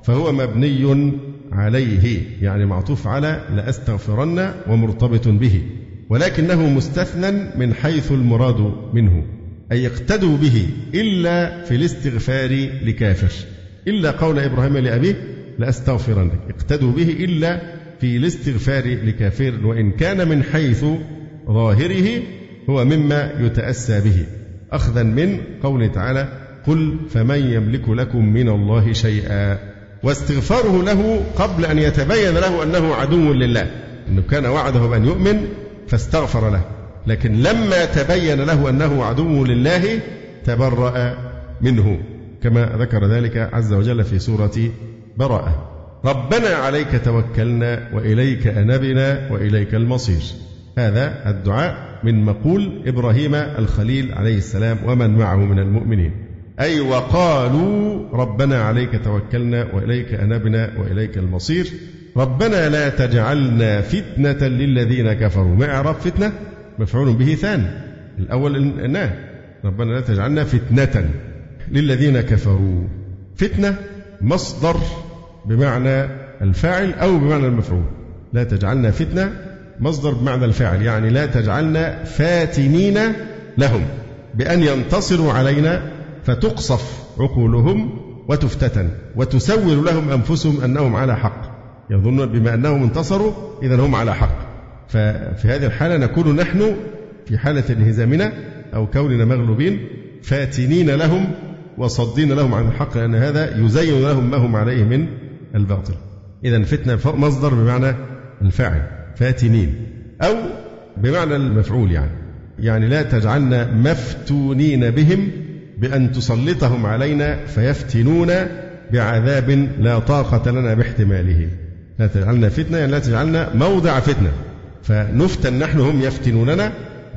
فهو مبني عليه يعني معطوف على لأستغفرن ومرتبط به. ولكنه مستثنى من حيث المراد منه. أي اقتدوا به إلا في الاستغفار لكافر. إلا قول إبراهيم لأبيه لأستغفرن لك اقتدوا به إلا في الاستغفار لكافر وإن كان من حيث ظاهره هو مما يتأسى به. أخذا من قوله تعالى قل فمن يملك لكم من الله شيئا. واستغفاره له قبل أن يتبين له أنه عدو لله. أنه كان وعده بأن يؤمن فاستغفر له. لكن لما تبين له أنه عدو لله تبرأ منه كما ذكر ذلك عز وجل في سورة براءة. ربنا عليك توكلنا وإليك أنبنا وإليك المصير. هذا الدعاء من مقول إبراهيم الخليل عليه السلام ومن معه من المؤمنين. أي وقالوا ربنا عليك توكلنا وإليك أنبنا وإليك المصير. ربنا لا تجعلنا فتنة للذين كفروا. ما إعراب فتنة؟ مفعول به ثاني الأول النا ربنا لا تجعلنا فتنة للذين كفروا. فتنة مصدر بمعنى الفاعل أو بمعنى المفعول. لا تجعلنا فتنة مصدر بمعنى الفاعل يعني لا تجعلنا فاتنين لهم. بأن ينتصروا علينا فتقصف عقولهم وتفتتن وتسول لهم أنفسهم أنهم على حق. يظنون بما أنهم انتصروا إذا هم على حق. ففي هذه الحالة نكون نحن في حالة انهزامنا أو كوننا مغلوبين فاتنين لهم وصدين لهم عن الحق لأن هذا يزين لهم ما هم عليه من الباطل. إذا فتنة مصدر بمعنى الفاعل فاتنين أو بمعنى المفعول يعني. يعني لا تجعلنا مفتونين بهم بأن تسلطهم علينا فيفتنون بعذاب لا طاقة لنا باحتماله. لا تجعلنا فتنة يعني لا تجعلنا موضع فتنة. فنفتن نحن هم يفتنوننا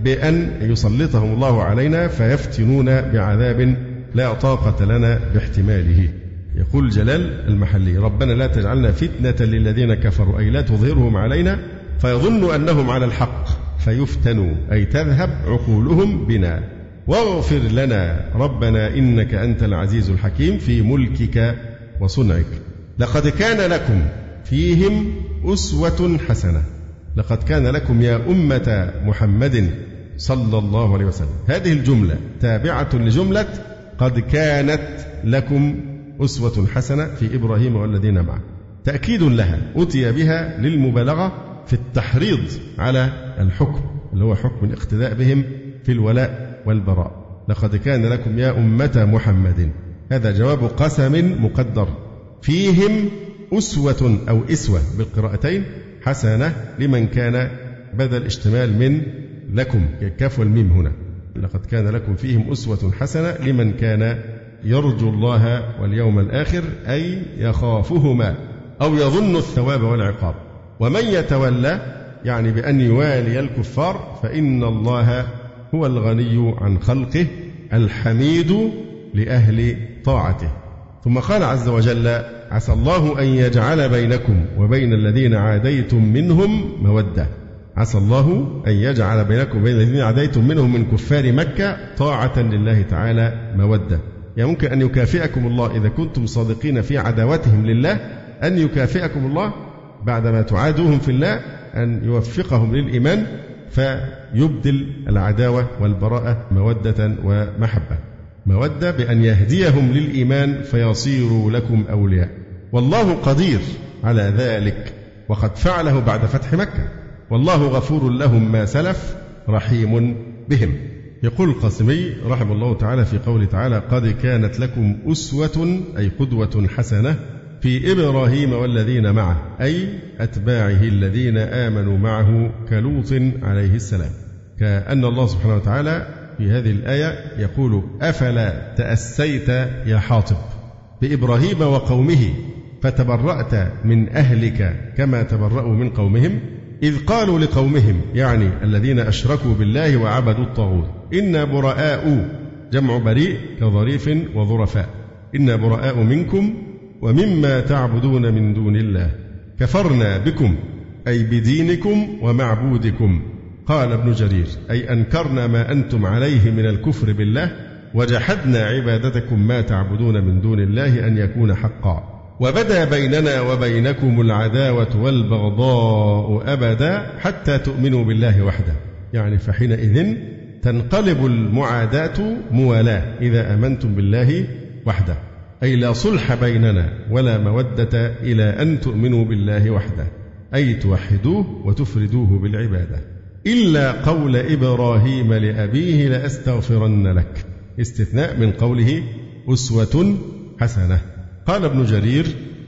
بأن يسلطهم الله علينا فيفتنون بعذاب لا طاقة لنا باحتماله. يقول جلال المحلي ربنا لا تجعلنا فتنة للذين كفروا أي لا تظهرهم علينا فيظن أنهم على الحق فيفتنوا أي تذهب عقولهم بنا. واغفر لنا ربنا إنك أنت العزيز الحكيم في ملكك وصنعك. لقد كان لكم فيهم أسوة حسنة. لقد كان لكم يا أمة محمد صلى الله عليه وسلم. هذه الجملة تابعة لجملة قد كانت لكم أسوة حسنة في إبراهيم والذين معه. تأكيد لها أتي بها للمبالغة في التحريض على الحكم اللي هو حكم الاقتداء بهم في الولاء والبراء. لقد كان لكم يا أمة محمد. هذا جواب قسم مقدر. فيهم أسوة أو إسوة بالقراءتين حسنة لمن كان بدل اشتمال من لكم. الكاف والميم هنا. لقد كان لكم فيهم أسوة حسنة لمن كان يرجو الله واليوم الآخر أي يخافهما أو يظن الثواب والعقاب. ومن يتولى يعني بأن يوالي الكفار فإن الله هو الغني عن خلقه الحميد لأهل طاعته. ثم قال عز وجل عسى الله أن يجعل بينكم وبين الذين عاديتم منهم مودة. عسى الله أن يجعل بينكم وبين الذين عاديتم منهم من كفار مكة طاعة لله تعالى مودة. يعني ممكن أن يكافئكم الله إذا كنتم صادقين في عداوتهم لله أن يكافئكم الله بعدما تعادوهم في الله أن يوفقهم للإيمان فيبدل العداوة والبراءة مودة ومحبة. مودة بأن يهديهم للإيمان فيصيروا لكم أولياء. والله قدير على ذلك وقد فعله بعد فتح مكة. والله غفور لهم ما سلف رحيم بهم. يقول القاسمي رحمه الله تعالى في قوله تعالى قد كانت لكم أسوة أي قدوة حسنة في إبراهيم والذين معه أي أتباعه الذين آمنوا معه كلوط عليه السلام. كأن الله سبحانه وتعالى في هذه الآية يقول أفلا تأسيت يا حاطب بإبراهيم وقومه فتبرأت من أهلك كما تبرأوا من قومهم؟ إذ قالوا لقومهم يعني الذين أشركوا بالله وعبدوا الطاغوت إنا براء جمع بريء كظريف وظرفاء إنا براء منكم ومما تعبدون من دون الله. كفرنا بكم أي بدينكم ومعبودكم. قال ابن جرير أي أنكرنا ما أنتم عليه من الكفر بالله وجحدنا عبادتكم ما تعبدون من دون الله أن يكون حقا. وبدا بيننا وبينكم العداوة والبغضاء أبدا حتى تؤمنوا بالله وحده. يعني فحينئذ تنقلب المعاداة موالاة إذا آمنتم بالله وحده. أي لا صلح بيننا ولا مودة إلى أن تؤمنوا بالله وحده. أي توحدوه وتفردوه بالعبادة. إلا قول إبراهيم لأبيه لأستغفرن لك. استثناء من قوله أسوة حسنة. قال ابن جرير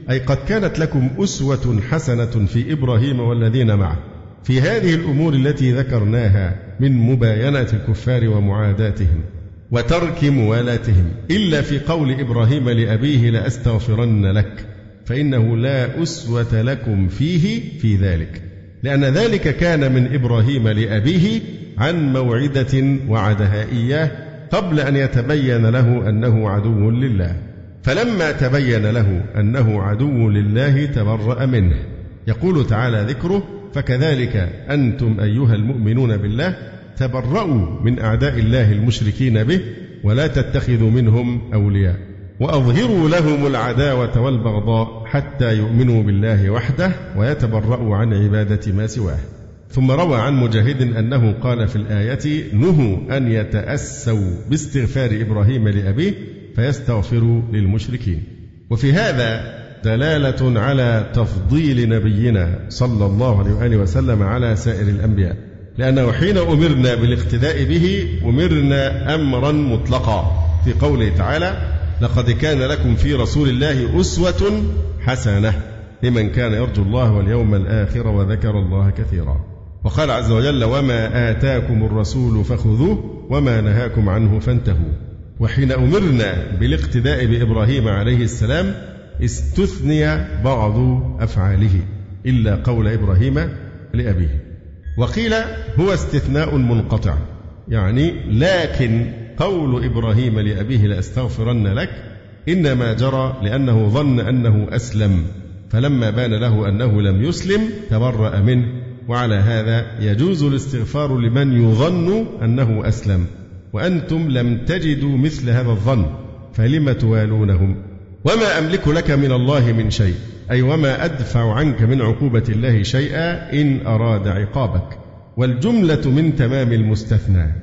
أي قد كانت لكم أسوة حسنة في إبراهيم والذين معه. في هذه الأمور التي ذكرناها من مباينة الكفار ومعاداتهم وترك موالاتهم. إلا في قول إبراهيم لأبيه لأستغفرن لك فإنه لا أسوة لكم فيه في ذلك. لأن ذلك كان من إبراهيم لأبيه عن موعدة وعدها إياه قبل أن يتبين له أنه عدو لله. فلما تبين له أنه عدو لله تبرأ منه. يقول تعالى ذكره فكذلك أنتم أيها المؤمنون بالله تبرأوا من أعداء الله المشركين به ولا تتخذوا منهم أولياء. وأظهروا لهم العداوة والبغضاء حتى يؤمنوا بالله وحده ويتبرأوا عن عبادة ما سواه. ثم روى عن مجاهد أنه قال في الآية نهوا أن يتأسوا باستغفار إبراهيم لأبيه فيستغفروا للمشركين. وفي هذا دلالة على تفضيل نبينا صلى الله عليه وآله وسلم على سائر الأنبياء. لأنه حين أمرنا بالاقتداء به أمرنا أمرا مطلقا. في قوله تعالى لقد كان لكم في رسول الله أسوة حسنة لمن كان يرجو الله واليوم الآخر وذكر الله كثيرا. وقال عز وجل وما آتاكم الرسول فخذوه وما نهاكم عنه فانتهوا. وحين أمرنا بالاقتداء بإبراهيم عليه السلام استثني بعض أفعاله إلا قول إبراهيم لأبيه. وقيل هو استثناء منقطع يعني لكن قول إبراهيم لأبيه لأستغفرن لك إنما جرى لأنه ظن أنه أسلم فلما بان له أنه لم يسلم تبرأ منه وعلى هذا يجوز الاستغفار لمن يظن أنه أسلم. وأنتم لم تجدوا مثل هذا الظن فلم توالونهم؟ وما أملك لك من الله من شيء؟ أي وما أدفع عنك من عقوبة الله شيئا إن أراد عقابك؟ والجملة من تمام المستثنى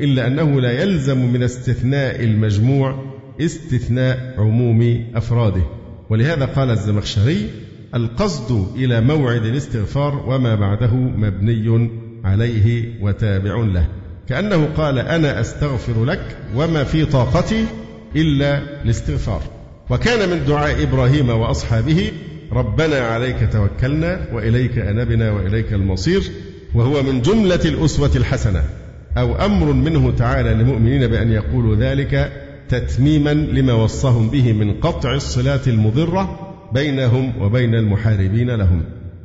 إلا أنه لا يلزم من استثناء المجموع استثناء عموم أفراده. ولهذا قال الزمخشري القصد إلى موعد الاستغفار وما بعده مبني عليه وتابع له. كأنه قال أنا أستغفر لك وما في طاقتي إلا الاستغفار. وكان من دعاء إبراهيم وأصحابه ربنا عليك توكلنا وإليك أنبنا وإليك المصير وهو من جملة الأسوة الحسنة أو أمر منه تعالى للمؤمنين بأن يقولوا ذلك تتميما لما وصاهم به من قطع الصلات المضرة بينهم وبين المحاربين لهم.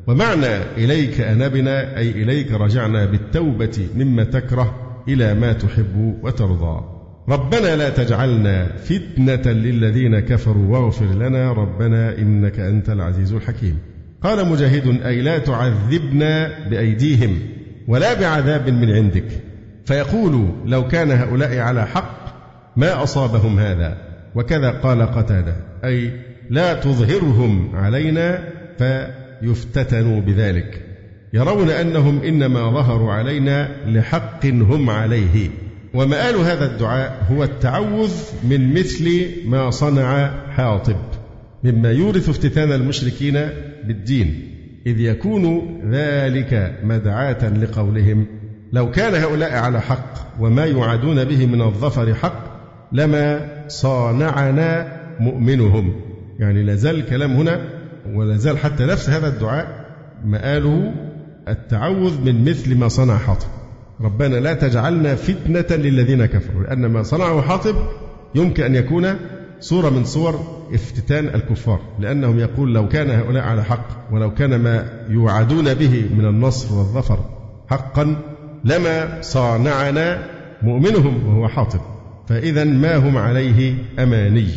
ومعنى إليك أنبنا أي إليك رجعنا بالتوبة مما تكره إلى ما تحب وترضى. ربنا لا تجعلنا فتنة للذين كفروا واغفر لنا. ربنا إنك أنت العزيز الحكيم. قال مجاهد أي لا تعذبنا بأيديهم ولا بعذاب من عندك. فيقول لو كان هؤلاء على حق ما أصابهم هذا؟ وكذا قال قتادة أي لا تظهرهم علينا فيفتتنوا بذلك. يرون أنهم إنما ظهروا علينا لحق هم عليه. ومآل هذا الدعاء هو التعوذ من مثل ما صنع حاطب مما يورث افتتان المشركين بالدين إذ يكون ذلك مدعاة لقولهم لو كان هؤلاء على حق وما يوعدون به من الظفر حق لما صانعنا مؤمنهم. يعني لا زال الكلام هنا ولا زال حتى نفس هذا الدعاء مآله التعوذ من مثل ما صنع حاطب. ربنا لا تجعلنا فتنة للذين كفروا لأن ما صنعه حاطب يمكن أن يكون صورة من صور افتتان الكفار لأنهم يقول لو كان هؤلاء على حق ولو كان ما يوعدون به من النصر والظفر حقا لما صانعنا مؤمنهم وهو حاطب. فإذا ما هم عليه أماني.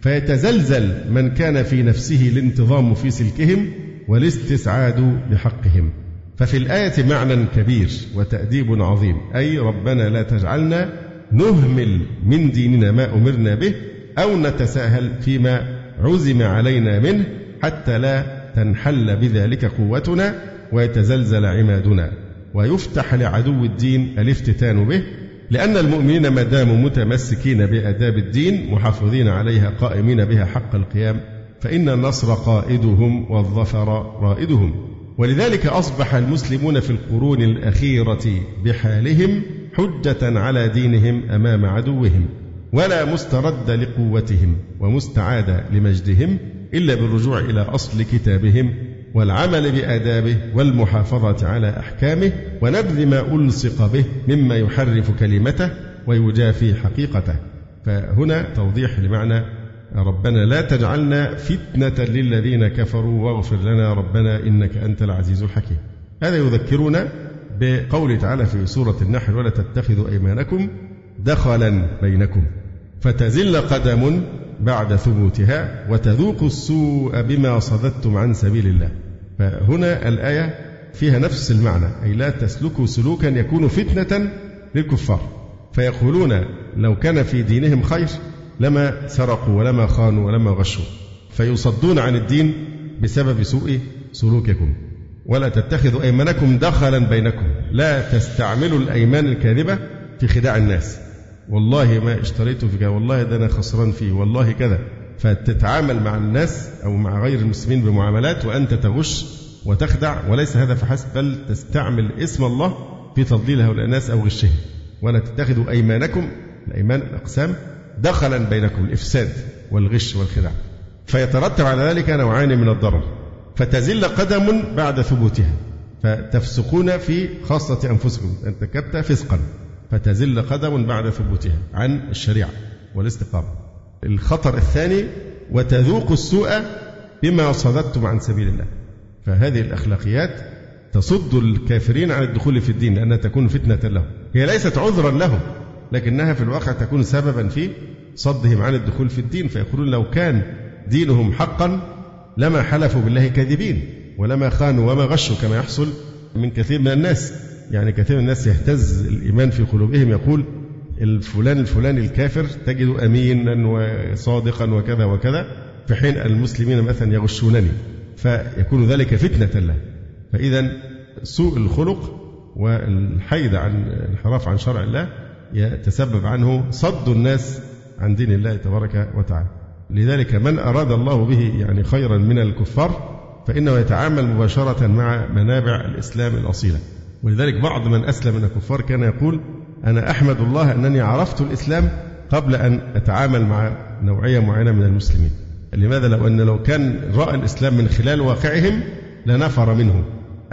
فيتزلزل من كان في نفسه الانتظام في سلكهم والاستسعاد بحقهم. ففي الآية معنى كبير وتأديب عظيم أي ربنا لا تجعلنا نهمل من ديننا ما أمرنا به أو نتساهل فيما عزم علينا منه حتى لا تنحل بذلك قوتنا ويتزلزل عمادنا. ويفتح لعدو الدين الافتتان به لأن المؤمنين ما داموا متمسكين بآداب الدين محافظين عليها قائمين بها حق القيام فإن النصر قائدهم والظفر رائدهم. ولذلك أصبح المسلمون في القرون الأخيرة بحالهم حجة على دينهم أمام عدوهم ولا مسترد لقوتهم ومستعاد لمجدهم إلا بالرجوع إلى أصل كتابهم والعمل بآدابه والمحافظة على أحكامه ونبذ ما ألصق به مما يحرف كلمته ويجافي حقيقته. فهنا توضيح لمعنى ربنا لا تجعلنا فتنة للذين كفروا واغفر لنا ربنا إنك أنت العزيز الحكيم. هذا يذكرنا بقوله تعالى في سورة النحل ولا تتخذوا أيمانكم دخلا بينكم فتزل قدم بعد ثبوتها وتذوقوا السوء بما صددتم عن سبيل الله. فهنا الآية فيها نفس المعنى أي لا تسلكوا سلوكا يكون فتنة للكفار. فيقولون لو كان في دينهم خير لما سرقوا ولما خانوا ولما غشوا فيصدون عن الدين بسبب سوء سلوككم. ولا تتخذوا أيمانكم دخلا بينكم. لا تستعملوا الأيمان الكاذبة في خداع الناس. والله ما اشتريته في والله ده أنا خسران فيه والله كذا. فتتعامل مع الناس أو مع غير المسلمين بمعاملات وأنت تغش وتخدع وليس هذا فحسب بل تستعمل اسم الله في تضليل هؤلاء الناس أو غشهم. ولا تتخذوا أيمانكم الأيمان الأقسام دخلا بينكم الإفساد والغش والخداع. فيترتب على ذلك نوعان من الضرر. فتزل قدم بعد ثبوتها. فتفسقون في خاصة أنفسكم. ارتكبت فسقا. فتزل قدم بعد ثبوتها عن الشريعة والاستقامة. الخطر الثاني وتذوق السوء بما صددتم عن سبيل الله. فهذه الأخلاقيات تصد الكافرين عن الدخول في الدين لأنها تكون فتنة لهم. هي ليست عذرا لهم. لكنها في الواقع تكون سببا في صدهم عن الدخول في الدين فيقولون لو كان دينهم حقا لما حلفوا بالله كاذبين ولما خانوا وما غشوا كما يحصل من كثير من الناس. يعني كثير من الناس يهتز الإيمان في قلوبهم يقول الفلان الفلاني الكافر تجد أمينا وصادقا وكذا وكذا في حين المسلمين مثلا يغشونني فيكون ذلك فتنة له. فإذا سوء الخلق والحيد عن الانحراف عن شرع الله يتسبب عنه صد الناس عن دين الله تبارك وتعالى. لذلك من أراد الله به يعني خيرا من الكفار فإنه يتعامل مباشرة مع منابع الإسلام الأصيلة. ولذلك بعض من أسلم من الكفار كان يقول أنا أحمد الله أنني عرفت الإسلام قبل أن أتعامل مع نوعية معينة من المسلمين. لماذا؟ لو أن لو كان رأى الإسلام من خلال واقعهم لنفر منه.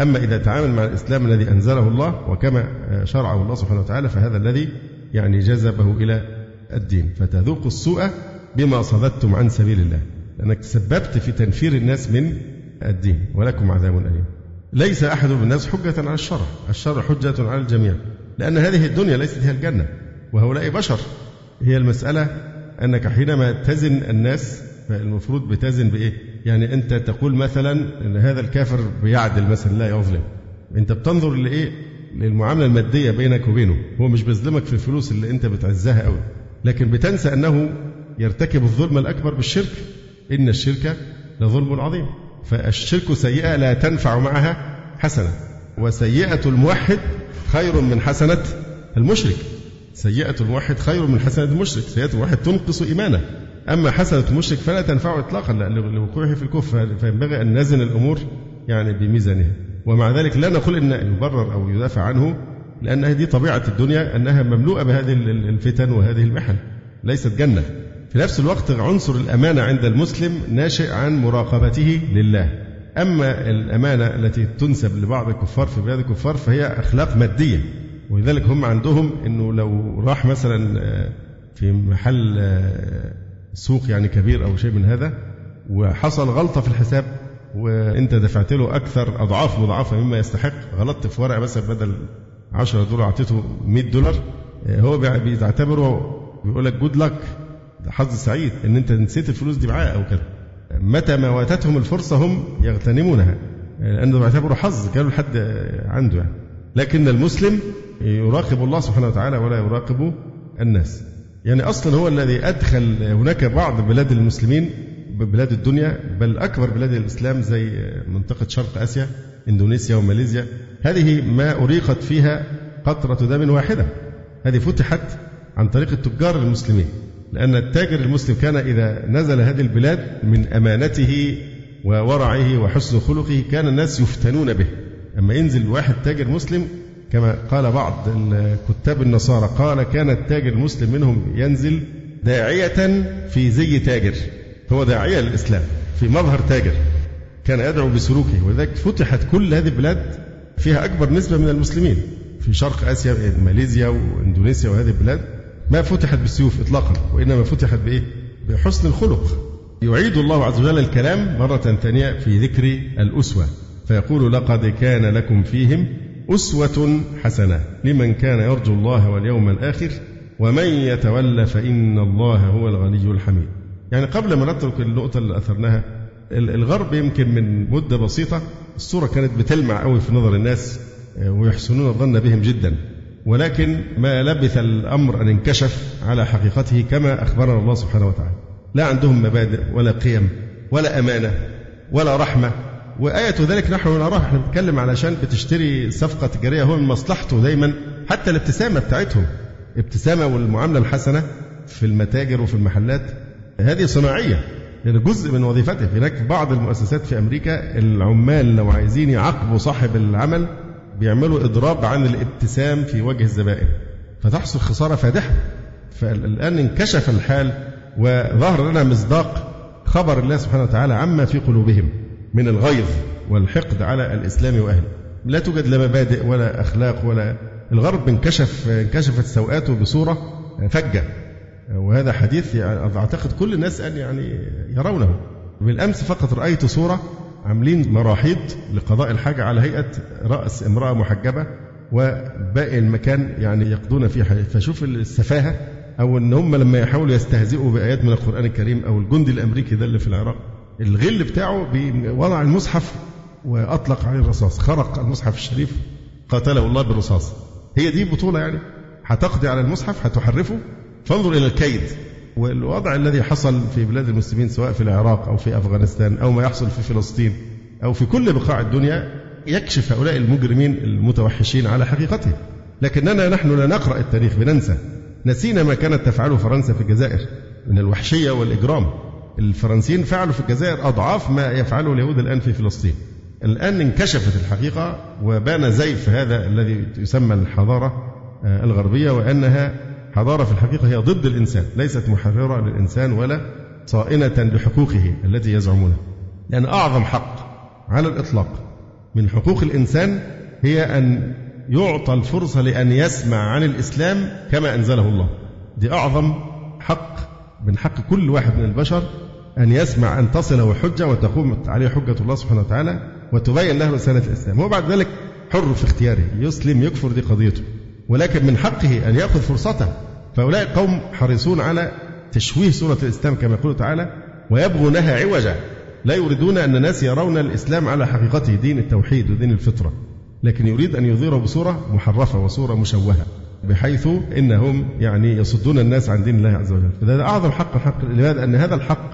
أما إذا تعامل مع الإسلام الذي أنزله الله وكما شرعه الله سبحانه وتعالى فهذا الذي يعني جذبه إلى الدين فتذوق السوء بما صددتم عن سبيل الله لأنك تسببت في تنفير الناس من الدين ولكم عذاب أليم ليس أحد من الناس حجة على الشرع الشرع حجة على الجميع لأن هذه الدنيا ليست هي الجنة وهؤلاء بشر هي المسألة أنك حينما تزن الناس فالمفروض بتزن بإيه؟ يعني أنت تقول مثلا أن هذا الكافر بيعدل مثلا لا يظلم أنت بتنظر لإيه؟ للمعاملة المادية بينك وبينه. هو مش بيظلمك في الفلوس اللي أنت بتعزها قوي. لكن بتنسى أنه يرتكب الظلم الأكبر بالشرك. إن الشرك لظلم عظيم. فالشرك سيئة لا تنفع معها حسنة. وسيئة الموحد خير من حسنة المشرك. سيئة الموحد خير من حسنة المشرك. سيئة الموحد تنقص إيمانه. أما حسنة المشرك فلا تنفعه إطلاقا لوقوعه في الكفر. فينبغي أن نزن الأمور يعني بميزانها. ومع ذلك لا نقول أن يبرر أو يدافع عنه لأن دي طبيعة الدنيا أنها مملوءة بهذه الفتن وهذه المحن ليست جنة. في نفس الوقت عنصر الأمانة عند المسلم ناشئ عن مراقبته لله. أما الأمانة التي تنسب لبعض الكفار في بلاد الكفار فهي أخلاق مادية ولذلك هم عندهم أنه لو راح مثلا آه، في محل آه، سوق يعني كبير أو شيء من هذا وحصل غلطة في الحساب وأنت دفعت له أكثر أضعاف مضاعفة مما يستحق. غلطت في ورقة مثلا بدل 10 دولار أعطيته 100 دولار. آه، هو بيعتبره بيقول لك جود لك حظ سعيد ان انت نسيت الفلوس دي معاه أو كده. متى ما واتتهم الفرصة هم يغتنمونها. لأنه بيعتبروا حظ كانوا لحد عنده يعني. لكن المسلم يراقب الله سبحانه وتعالى ولا يراقب الناس. يعني أصلا هو الذي أدخل هناك بعض بلاد المسلمين بلاد الدنيا بل أكبر بلاد الإسلام زي منطقة شرق آسيا إندونيسيا وماليزيا. هذه ما أريقت فيها قطرة دم واحدة. هذه فتحت عن طريق التجار المسلمين لأن التاجر المسلم كان إذا نزل هذه البلاد من أمانته وورعه وحسن خلقه كان الناس يفتنون به. أما ينزل واحد تاجر مسلم كما قال بعض الكتاب النصارى قال كان التاجر المسلم منهم ينزل داعية في زي تاجر. هو داعية للإسلام في مظهر تاجر كان يدعو بسلوكه ولذلك فتحت كل هذه البلاد فيها أكبر نسبة من المسلمين في شرق آسيا ماليزيا وإندونيسيا وهذه البلاد. ما فتحت بالسيوف إطلاقا وإنما فتحت بإيه؟ بحسن الخلق. يعيد الله عز وجل الكلام مرة ثانية في ذكر الأسوة فيقول لقد كان لكم فيهم أسوة حسنة لمن كان يرجو الله واليوم الآخر ومن يتولى فإن الله هو الغني الحميد. يعني قبل ما نترك النقطة اللي أثرناها الغرب يمكن من مدة بسيطة الصورة كانت بتلمع قوي في نظر الناس آه، ويحسنون الظن بهم جدا. ولكن ما لبث الأمر أن انكشف على حقيقته كما أخبرنا الله سبحانه وتعالى. لا عندهم مبادئ ولا قيم ولا أمانة ولا رحمة. وآية ذلك نحن نراه إحنا بنتكلم علشان بتشتري صفقة تجارية هو من مصلحته دايما حتى الابتسامة بتاعتهم. ابتسامة والمعاملة الحسنة في المتاجر وفي المحلات هذه صناعية يعني جزء من وظيفته. هناك بعض المؤسسات في أمريكا العمال لو عايزين يعاقبوا صاحب العمل بيعملوا إضراب عن الابتسام في وجه الزبائن. فتحصل خسارة فادحة. فالآن انكشف الحال وظهر لنا مصداق خبر الله سبحانه وتعالى عما في قلوبهم من الغيظ والحقد على الإسلام وأهله. لا توجد لا مبادئ ولا أخلاق ولا الغرب انكشف انكشفت سوءاته بصورة فجة. وهذا حديث يعني أعتقد كل الناس يعني يرونه. بالأمس فقط رأيت صورة عاملين مراحيض لقضاء الحاجة على هيئة رأس امرأة محجبة وباقي المكان يعني يقضون فيه فشوف السفاهة أو إن هم لما يحاولوا يستهزئوا بآيات من القرآن الكريم أو الجندي الأمريكي ده اللي في العراق الغل بتاعه وضع المصحف وأطلق عليه الرصاص خرق المصحف الشريف قاتله الله بالرصاص. هي دي بطولة يعني؟ هتقضي على المصحف؟ هتحرفه؟ فانظر إلى الكيد. والوضع الذي حصل في بلاد المسلمين سواء في العراق أو في أفغانستان أو ما يحصل في فلسطين أو في كل بقاع الدنيا يكشف هؤلاء المجرمين المتوحشين على حقيقته لكننا نحن لا نقرأ التاريخ بننسى. نسينا ما كانت تفعله فرنسا في الجزائر. من الوحشية والإجرام. الفرنسيين فعلوا في الجزائر أضعاف ما يفعله اليهود الآن في فلسطين. الآن انكشفت الحقيقة وبان زيف هذا الذي يسمى الحضارة آه، الغربية وأنها حضارة في الحقيقة هي ضد الإنسان ليست محررة للإنسان ولا صائنة لحقوقه التي يزعمونها لأن أعظم حق على الإطلاق من حقوق الإنسان هي أن يعطى الفرصة لأن يسمع عن الإسلام كما أنزله الله. دي أعظم حق من حق كل واحد من البشر أن يسمع أن تصله حجة وتقوم عليه حجة الله سبحانه وتعالى وتبين له رسالة الإسلام. هو بعد ذلك حر في اختياره يسلم يكفر دي قضيته. ولكن من حقه أن يأخذ فرصته. فهؤلاء القوم حريصون على تشويه سورة الإسلام كما يقول تعالى ويبغونها عوجا. لا يريدون أن الناس يرون الإسلام على حقيقته دين التوحيد ودين الفطرة. لكن يريد أن يظهره بصورة محرفة وصورة مشوهة بحيث إنهم يعني يصدون الناس عن دين الله عز وجل، فهذا أعظم حق الحق لماذا؟ أن هذا الحق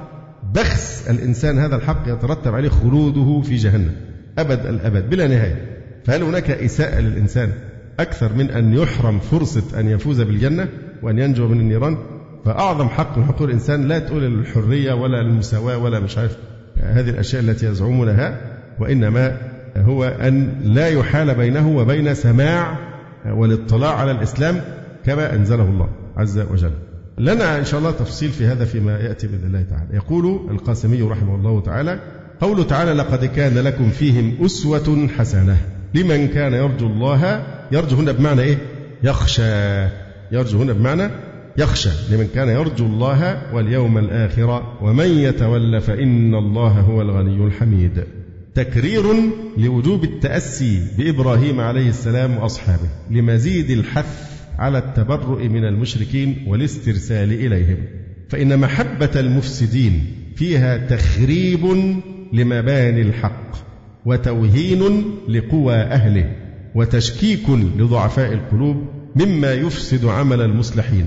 بخس الإنسان هذا الحق يترتب عليه خلوده في جهنم. أبد الأبد بلا نهاية. فهل هناك إساءة للإنسان؟ أكثر من أن يحرم فرصة أن يفوز بالجنة وأن ينجو من النيران؟ فأعظم حق من حقوق الإنسان لا تقول الحرية ولا المساواة ولا مش عارف هذه الأشياء التي يزعمونها وإنما هو أن لا يحال بينه وبين سماع والاطلاع على الإسلام كما أنزله الله عز وجل. لنا إن شاء الله تفصيل في هذا فيما يأتي بإذن الله تعالى. يقول القاسمي رحمه الله تعالى قوله تعالى لقد كان لكم فيهم أسوة حسنة لمن كان يرجو الله يرجو هنا بمعنى إيه؟ يخشى. يرجو هنا بمعنى يخشى. لمن كان يرجو الله واليوم الآخر ومن يتولى فإن الله هو الغني الحميد. تكرير لوجوب التأسي بإبراهيم عليه السلام وأصحابه لمزيد الحث على التبرؤ من المشركين والاسترسال إليهم. فإن محبة المفسدين فيها تخريب لمباني الحق. وتوهين لقوى أهله وتشكيك لضعفاء القلوب مما يفسد عمل المصلحين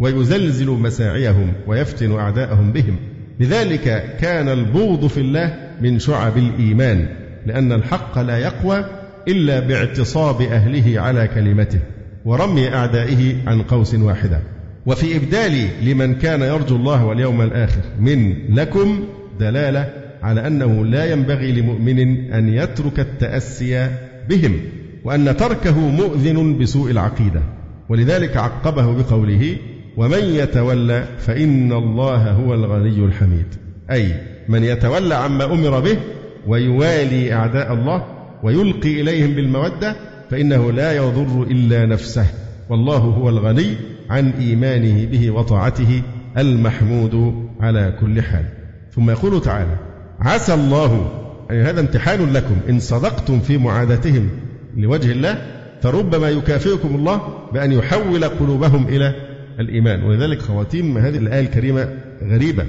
ويزلزل مساعيهم ويفتن أعداءهم بهم. لذلك كان البغض في الله من شعب الإيمان لأن الحق لا يقوى إلا باعتصاب أهله على كلمته ورمي أعدائه عن قوس واحدة. وفي إبدال لمن كان يرجو الله واليوم الآخر من لكم دلالة على أنه لا ينبغي لمؤمن أن يترك التأسي بهم وأن تركه مؤذن بسوء العقيدة. ولذلك عقبه بقوله ومن يتولى فإن الله هو الغني الحميد. أي من يتولى عما أمر به ويوالي أعداء الله ويلقي إليهم بالمودة فإنه لا يضر إلا نفسه. والله هو الغني عن إيمانه به وطاعته المحمود على كل حال. ثم يقول تعالى عسى الله يعني هذا امتحان لكم إن صدقتم في معاداتهم لوجه الله فربما يكافئكم الله بأن يحول قلوبهم إلى الإيمان. ولذلك خواتيم هذه الآية الكريمة غريبة.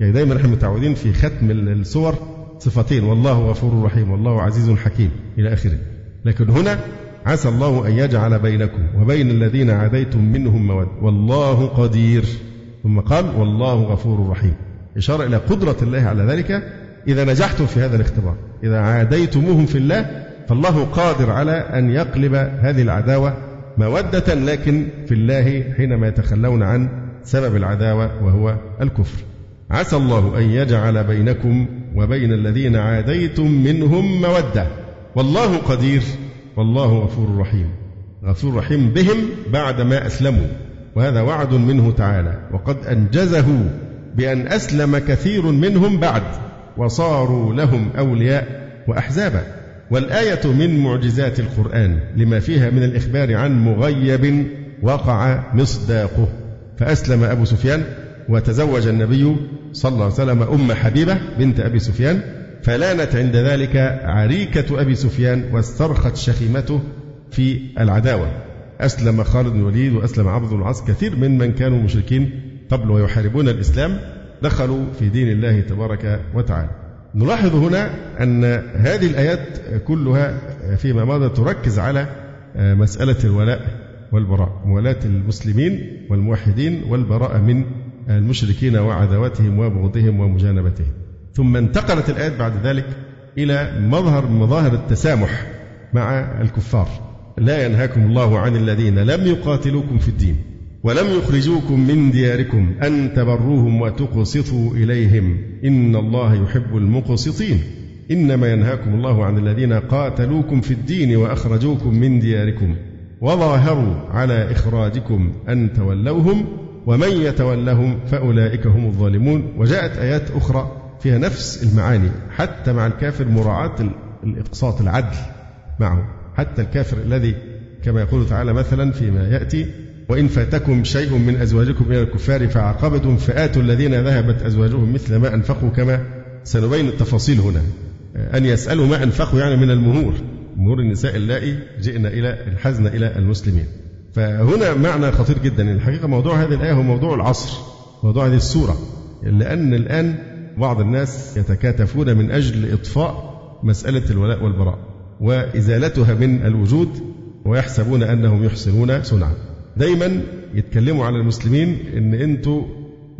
يعني دايما إحنا متعودين في ختم السور صفتين والله غفور رحيم والله عزيز حكيم إلى آخره. لكن هنا عسى الله أن يجعل بينكم وبين الذين عاديتم منهم مود والله قدير. ثم قال والله غفور رحيم. إشارة إلى قدرة الله على ذلك إذا نجحتم في هذا الاختبار إذا عاديتموهم في الله فالله قادر على أن يقلب هذه العداوة مودة لكن في الله حينما يتخلون عن سبب العداوة وهو الكفر. عسى الله أن يجعل بينكم وبين الذين عاديتم منهم مودة. والله قدير والله غفور رحيم. غفور رحيم بهم بعدما أسلموا. وهذا وعد منه تعالى. وقد أنجزه بأن أسلم كثير منهم بعد. وصاروا لهم أولياء وأحزابا. والآية من معجزات القرآن لما فيها من الإخبار عن مغيب وقع مصداقه. فأسلم أبو سفيان وتزوج النبي صلى الله عليه وسلم أم حبيبة بنت أبي سفيان. فلانت عند ذلك عريكة أبي سفيان واسترخت شخيمته في العداوة. أسلم خالد بن الوليد وأسلم عبد العاص كثير من من كانوا مشركين قبل ويحاربون الإسلام. دخلوا في دين الله تبارك وتعالى. نلاحظ هنا أن هذه الآيات كلها فيما مضى تركز على مسألة الولاء والبراء موالاة المسلمين والموحدين والبراءة من المشركين وعداوتهم وبغضهم ومجانبتهم. ثم انتقلت الآيات بعد ذلك إلى مظهر من مظاهر التسامح مع الكفار. لا ينهاكم الله عن الذين لم يقاتلوكم في الدين. ولم يخرجوكم من دياركم أن تبروهم وتقسطوا إليهم. إن الله يحب المقسطين. إنما ينهاكم الله عن الذين قاتلوكم في الدين وأخرجوكم من دياركم. وظاهروا على إخراجكم أن تولوهم ومن يتولهم فأولئك هم الظالمون. وجاءت آيات أخرى فيها نفس المعاني حتى مع الكافر مراعاة الإقساط العدل معه. حتى الكافر الذي كما يقول تعالى مثلا فيما يأتي وإن فاتكم شيء من أزواجكم إلى الكفار فعاقبتم فآتوا الذين ذهبت أزواجهم مثل ما أنفقوا كما سنبين التفاصيل هنا. أن يسألوا ما أنفقوا يعني من المهور مهور النساء اللائي جئنا إلى الحزن إلى المسلمين. فهنا معنى خطير جدا. الحقيقة موضوع هذه الآية هو موضوع العصر موضوع هذه السورة. لأن الآن بعض الناس يتكاتفون من أجل إطفاء مسألة الولاء والبراء وإزالتها من الوجود ويحسبون أنهم يحسنون صنعا. دايما يتكلموا على المسلمين إن أنتوا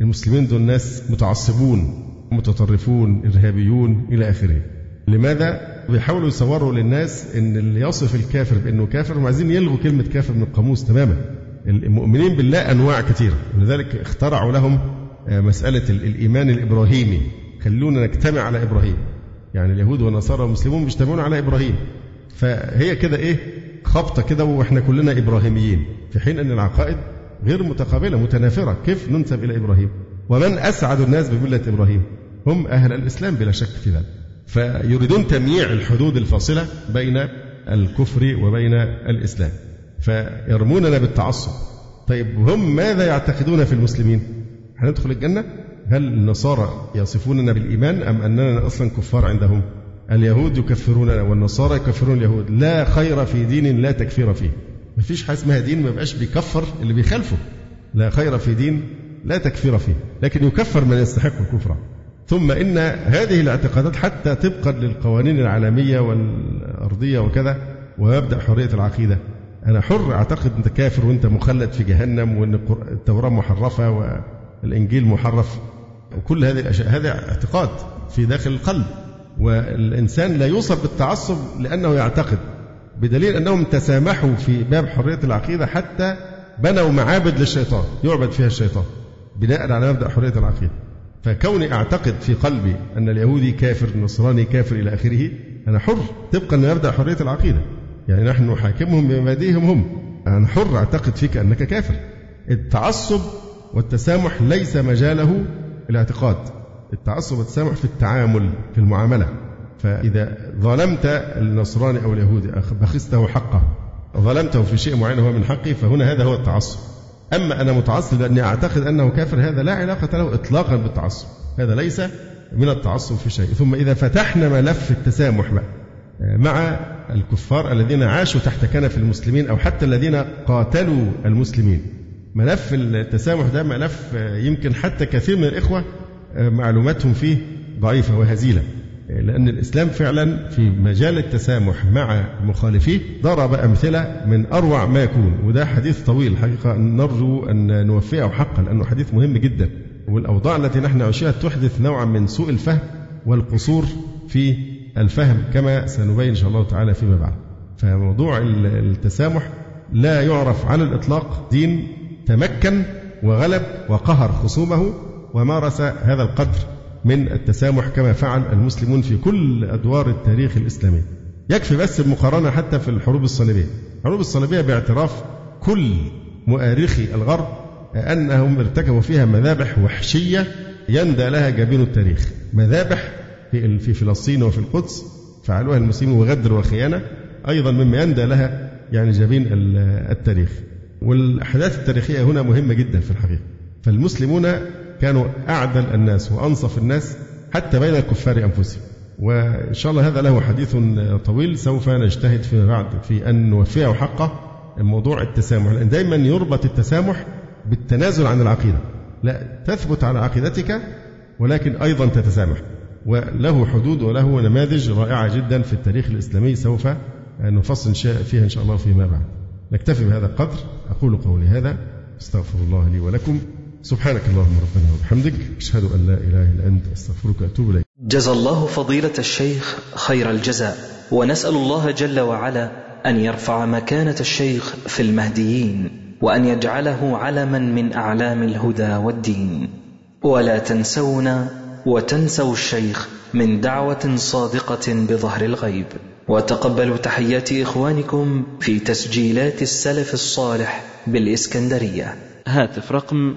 المسلمين دول ناس متعصبون متطرفون إرهابيون إلى آخره. لماذا؟ بيحاولوا يصوروا للناس إن اللي يصف الكافر بأنه كافر هم عايزين يلغوا كلمة كافر من القاموس تماما. المؤمنين بالله أنواع كثيرة. ولذلك اخترعوا لهم آه، مسألة الإيمان الإبراهيمي. خلونا نجتمع على إبراهيم. يعني اليهود والنصارى والمسلمون بيجتمعون على إبراهيم. فهي كده إيه؟ خبطة كده وإحنا كلنا إبراهيميين في حين أن العقائد غير متقابلة متنافرة. كيف ننسب إلى إبراهيم؟ ومن أسعد الناس بملة إبراهيم؟ هم أهل الإسلام بلا شك في ذلك. فيريدون تمييع الحدود الفاصلة بين الكفر وبين الإسلام. فيرموننا بالتعصب. طيب هم ماذا يعتقدون في المسلمين؟ هندخل الجنة؟ هل النصارى يصفوننا بالإيمان أم أننا أصلا كفار عندهم؟ اليهود يكفروننا والنصارى يكفرون اليهود. لا خير في دين لا تكفير فيه. ما فيش حاجة اسمها دين ما بقاش بيكفر اللي بيخالفه. لا خير في دين لا تكفير فيه. لكن يكفر من يستحق الكفر. ثم إن هذه الاعتقادات حتى طبقا للقوانين العالمية والأرضية وكذا ومبدأ حرية العقيدة. أنا حر أعتقد أنت كافر وأنت مخلد في جهنم وأن التوراة محرفة والإنجيل محرف. وكل هذه الأشياء هذا اعتقاد في داخل القلب. والإنسان لا يوصف بالتعصب لأنه يعتقد بدليل أنهم تسامحوا في باب حرية العقيدة حتى بنوا معابد للشيطان يعبد فيها الشيطان بناء على مبدأ حرية العقيدة. فكوني أعتقد في قلبي أن اليهودي كافر النصراني كافر إلى آخره أنا حر طبقا لمبدأ حرية العقيدة. يعني نحن نحاكمهم بمبادئهم هم. أنا حر أعتقد فيك أنك كافر. التعصب والتسامح ليس مجاله الاعتقاد. التعصب والتسامح في التعامل في المعاملة. فإذا ظلمت النصراني أو اليهودي بخسته حقه ظلمته في شيء معين هو من حقه فهنا هذا هو التعصب. أما أنا متعصب لأني أعتقد أنه كافر هذا لا علاقة له إطلاقا بالتعصب. هذا ليس من التعصب في شيء. ثم إذا فتحنا ملف التسامح بقى مع الكفار الذين عاشوا تحت كنف المسلمين أو حتى الذين قاتلوا المسلمين. ملف التسامح ده ملف يمكن حتى كثير من الإخوة معلوماتهم فيه ضعيفة وهزيلة لأن الإسلام فعلا في مجال التسامح مع مخالفيه ضرب أمثلة من أروع ما يكون وده حديث طويل الحقيقة نرجو أن نوفيه حقا لأنه حديث مهم جدا. والأوضاع التي نحن نعيشها تحدث نوعا من سوء الفهم والقصور في الفهم كما سنبين إن شاء الله تعالى فيما بعد. فموضوع التسامح لا يعرف على الإطلاق دين تمكن وغلب وقهر خصومه ومارس هذا القدر من التسامح كما فعل المسلمون في كل أدوار التاريخ الإسلامي. يكفي بس المقارنة حتى في الحروب الصليبية. الحروب الصليبية باعتراف كل مؤرخي الغرب أنهم ارتكبوا فيها مذابح وحشية يندى لها جبين التاريخ. مذابح في فلسطين وفي القدس فعلوها المسلمين وغدر وخيانة أيضا مما يندى لها يعني جبين التاريخ. والأحداث التاريخية هنا مهمة جدا في الحقيقة. فالمسلمون كانوا أعدل الناس وأنصف الناس حتى بين الكفار أنفسهم. وإن شاء الله هذا له حديث طويل سوف نجتهد فيما بعد في أن نوفيه حقه موضوع التسامح. لأن دائما يربط التسامح بالتنازل عن العقيدة. لا تثبت على عقيدتك ولكن أيضا تتسامح. وله حدود وله نماذج رائعة جدا في التاريخ الإسلامي سوف نفصل فيها إن شاء الله فيما بعد. نكتفي بهذا القدر. أقول قولي هذا. استغفر الله لي ولكم. سبحانك اللهم ربنا وبحمدك أشهد أن لا إله إلا أنت أستغفرك وأتوب إليك. جزى الله فضيلة الشيخ خير الجزاء ونسأل الله جل وعلا أن يرفع مكانة الشيخ في المهديين وأن يجعله علما من أعلام الهدى والدين. ولا تنسونا وتنسوا الشيخ من دعوة صادقة بظهر الغيب. وتقبلوا تحيات إخوانكم في تسجيلات السلف الصالح بالإسكندرية. هاتف رقم